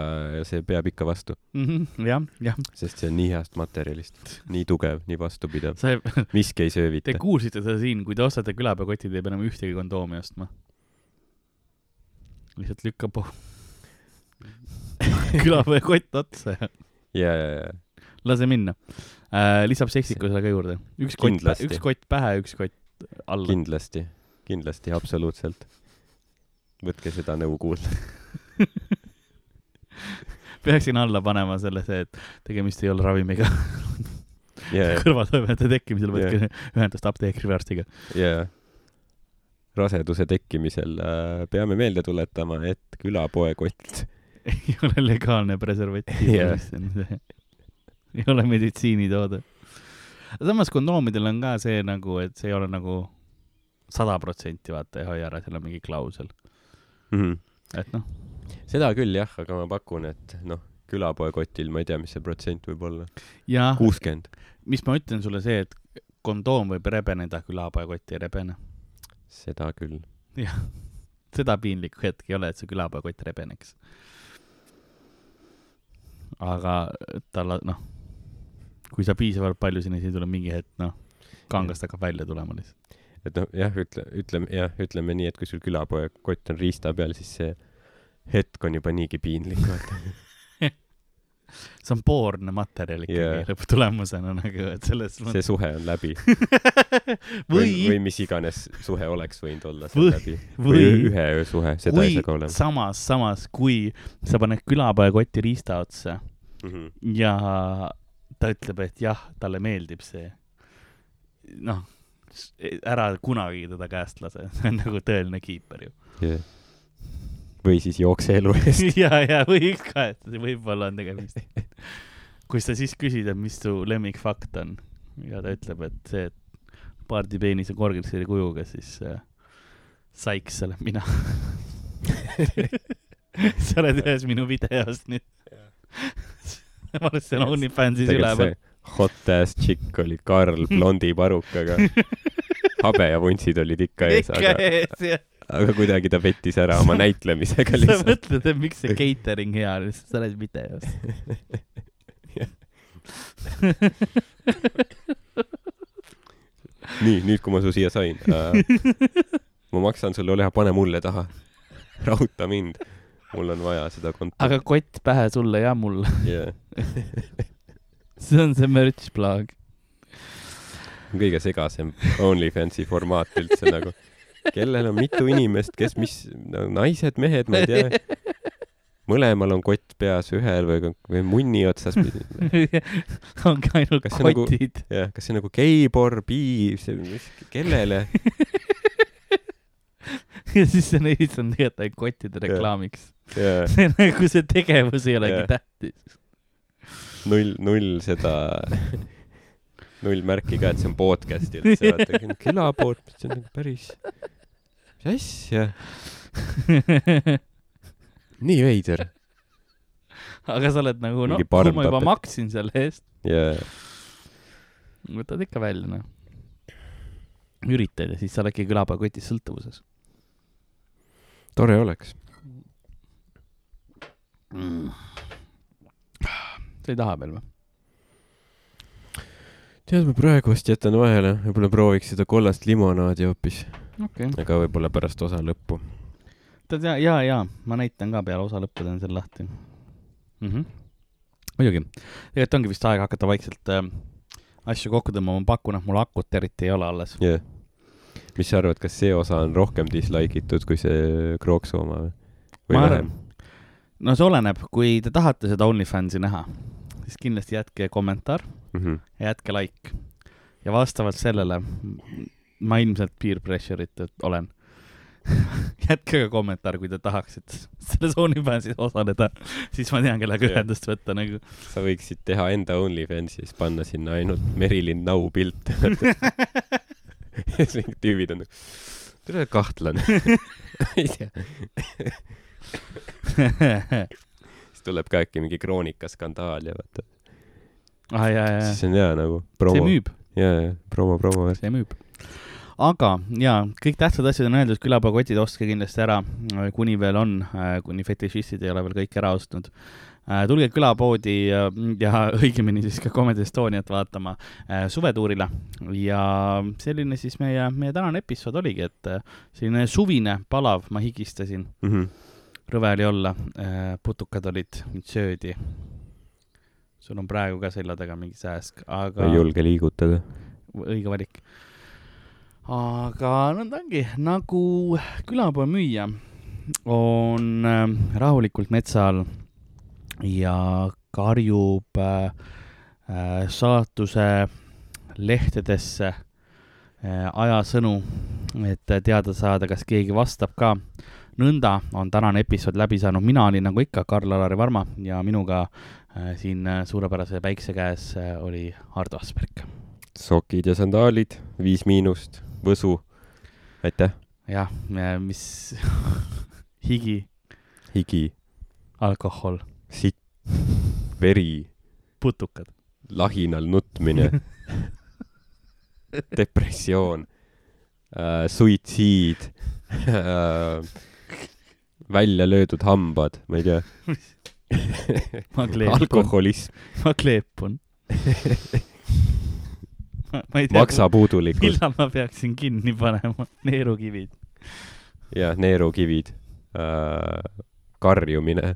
see peab ikka vastu, Mhm, jah, jah, sest see on nii heast materjalist, nii tugev, nii vastupidav, sa, miski ei te söövita. kuulsite seda siin, kui te ostate külapäevakotti, te ei pea enam ühtegi kondoomi ostma. lihtsalt lükka po- külapäevakott otsa ja ja, ja, ja, lase minna äh,. lisab seksikusele ka juurde. üks kott, üks kott pähe, üks kott alla. kindlasti, kindlasti, absoluutselt. Võtke seda nõu kuulda. peaksin alla panema selle, see, et tegemist ei ole ravimiga. ja, kõrvaltoimete tekkimisel võtke ühendust apteekri või arstiga. ja raseduse tekkimisel äh, peame meelde tuletama, et külapoekott ei ole legaalne preservatiiv yeah.. ei ole meditsiinitoode. samas kondoomidel on ka see nagu, et see ei ole nagu sada protsenti, vaata, ei hoia ära, seal on mingi klausel. mm. -hmm. et noh, seda küll jah, aga ma pakun, et noh, külapoekotil ma ei tea, mis see protsent võib olla. ja kuuskümmend. mis ma ütlen sulle, see, et kondoom võib rebeneda, külapoekott ei rebene. seda küll. jah, seda piinlikku hetke ei ole, et see külapoekott rebeneks. aga tal, noh, kui sa piisavalt palju sinna, siis tuleb mingi hetk, noh, kangast hakkab välja tulema lihtsalt. Et noh, jah, ütle, ütleme jah, ütleme nii, et kui sul külapoekott on riista peal, siis see hetk on juba niigi piinlik, vaata. see on poorne materjal ikkagi yeah. lõpptulemusena nagu, et selles see suhe on läbi. või, või mis iganes suhe oleks võinud olla seal Või- läbi. või või ühe öö suhe, seda ei saa ka olema samas, samas, kui sa paned külapoekoti riista otsa mm. -hmm. ja ta ütleb, et jah, talle meeldib see, noh, ära kunagi teda käest lase, see on nagu tõeline kiiper ju. Yeah. või siis jookse elu eest. ja, ja võiks ka, et see võib-olla on tegemist. kui sa siis küsid, et mis su lemmikfakt on ja ta ütleb, et see, et pardipeenis on korgelseri kujuga, siis äh, saiks olen mina. sa oled ühes minu videos nüüd. ma arvan, et see on OnlyFansis üleval. Hot ass chick oli Karl blondi parukaga. habe ja vuntsid olid ikka ees, aga, aga kuidagi ta pettis ära oma näitlemisega sa lihtsalt. mõtled, et miks see catering hea on, sest sa oled videos. nii, nüüd kui ma su siia sain äh,, ma maksan sulle, ole hea, pane mulle taha. rahuta mind. mul on vaja seda kontot aga kott pähe sulle ja mulle. yeah.. See on see merch plug. kõige segasem OnlyFansi formaat üldse nagu. kellel on mitu inimest, kes mis no,, naised, mehed, ma ei tea. mõlemal on kott peas, ühel või, või munni otsas. ongi ainult Kas nagu- kotid. jah, kas see nagu geipor, bi, kellele? ja siis see neist on tegelikult ainult kottide reklaamiks. see nagu see tegevus ei olegi Jah. tähtis. null, null seda, null märki ka, et see on podcast üldse, vaata, külapood, see on nagu päris, mis asja, nii veider. aga sa oled nagu, noh, kui ma juba maksin selle eest, jaa, võtad ikka välja, noh. üritad ja siis sa oledki külapäevakotis sõltuvuses tore oleks. mm.. Sa ei taha veel või? tead, ma praegu vast jätan vahele, võib-olla prooviks seda kollast limonaadi hoopis, okei okay.. aga võib-olla pärast osa lõppu. tead ja, ja, ja ma näitan ka peale osa lõppu teen selle lahti mm. -hmm. muidugi, tegelikult ongi vist aeg hakata vaikselt äh, asju kokku tõmbama, ma pakun, et mul akut eriti ei ole alles. jah. mis sa arvad, kas see osa on rohkem dislike itud kui see Krooksu oma või? Ma vähem? no see oleneb, kui te tahate seda OnlyFansi näha, siis kindlasti jätke kommentaar Mhm. ja jätke like. ja vastavalt sellele ma ilmselt peer pressure'it olen. jätke ka kommentaar, kui te tahaksite selles OnlyFansis osaleda, siis ma tean, kellega ühendust võtta nagu. sa võiksid teha enda OnlyFansi, siis panna sinna ainult Merilin Nau pilte. ja siis mingid tüübid on nagu, tere kahtlane. ei tea, tuleb ka äkki mingi kroonikaskandaal ja vaata, ah ja, ja, siis on hea nagu see promo. müüb, ja, ja promo, promo värk. see müüb. aga ja kõik tähtsad asjad on öeldud, külapäevakotid ostke kindlasti ära, kuni veel on, kuni fetišistid ei ole veel kõik ära ostnud. tulge külapoodi ja, ja õigemini siis ka Comedy Estoniat vaatama äh, suvetuurile ja selline siis meie, meie tänane episood oligi, et äh, selline suvine palav, ma higistasin, Mhm. Rõve oli olla, putukad olid, mind söödi. sul on praegu ka selja taga mingi sääsk, aga ei julge liigutada. õige valik. aga nõnda ongi, nagu külapoe müüja on äh, rahulikult metsa all ja karjub äh, äh, saatuse lehtedesse äh, ajasõnu, et teada saada, kas keegi vastab ka. Nõnda on tänane episood läbi saanud, mina olin nagu ikka Karl-Alari Varma ja minuga äh, siin äh, suurepärase päikse käes äh, oli Hardo Asperg. sokid ja sandaalid, Viis Miinust, Võsu. aitäh, jah, mis higi, higi, alkohol, sitt, veri, putukad. lahinal nutmine, depressioon. Äh,, suitsiid. Äh,, välja löödud hambad, ma ei tea, ma kleepun, alkoholism, ma kleepun. ma ei tea, maksapuudulikkus millal ma peaksin kinni panema, neerukivid. ja neerukivid äh,, karjumine.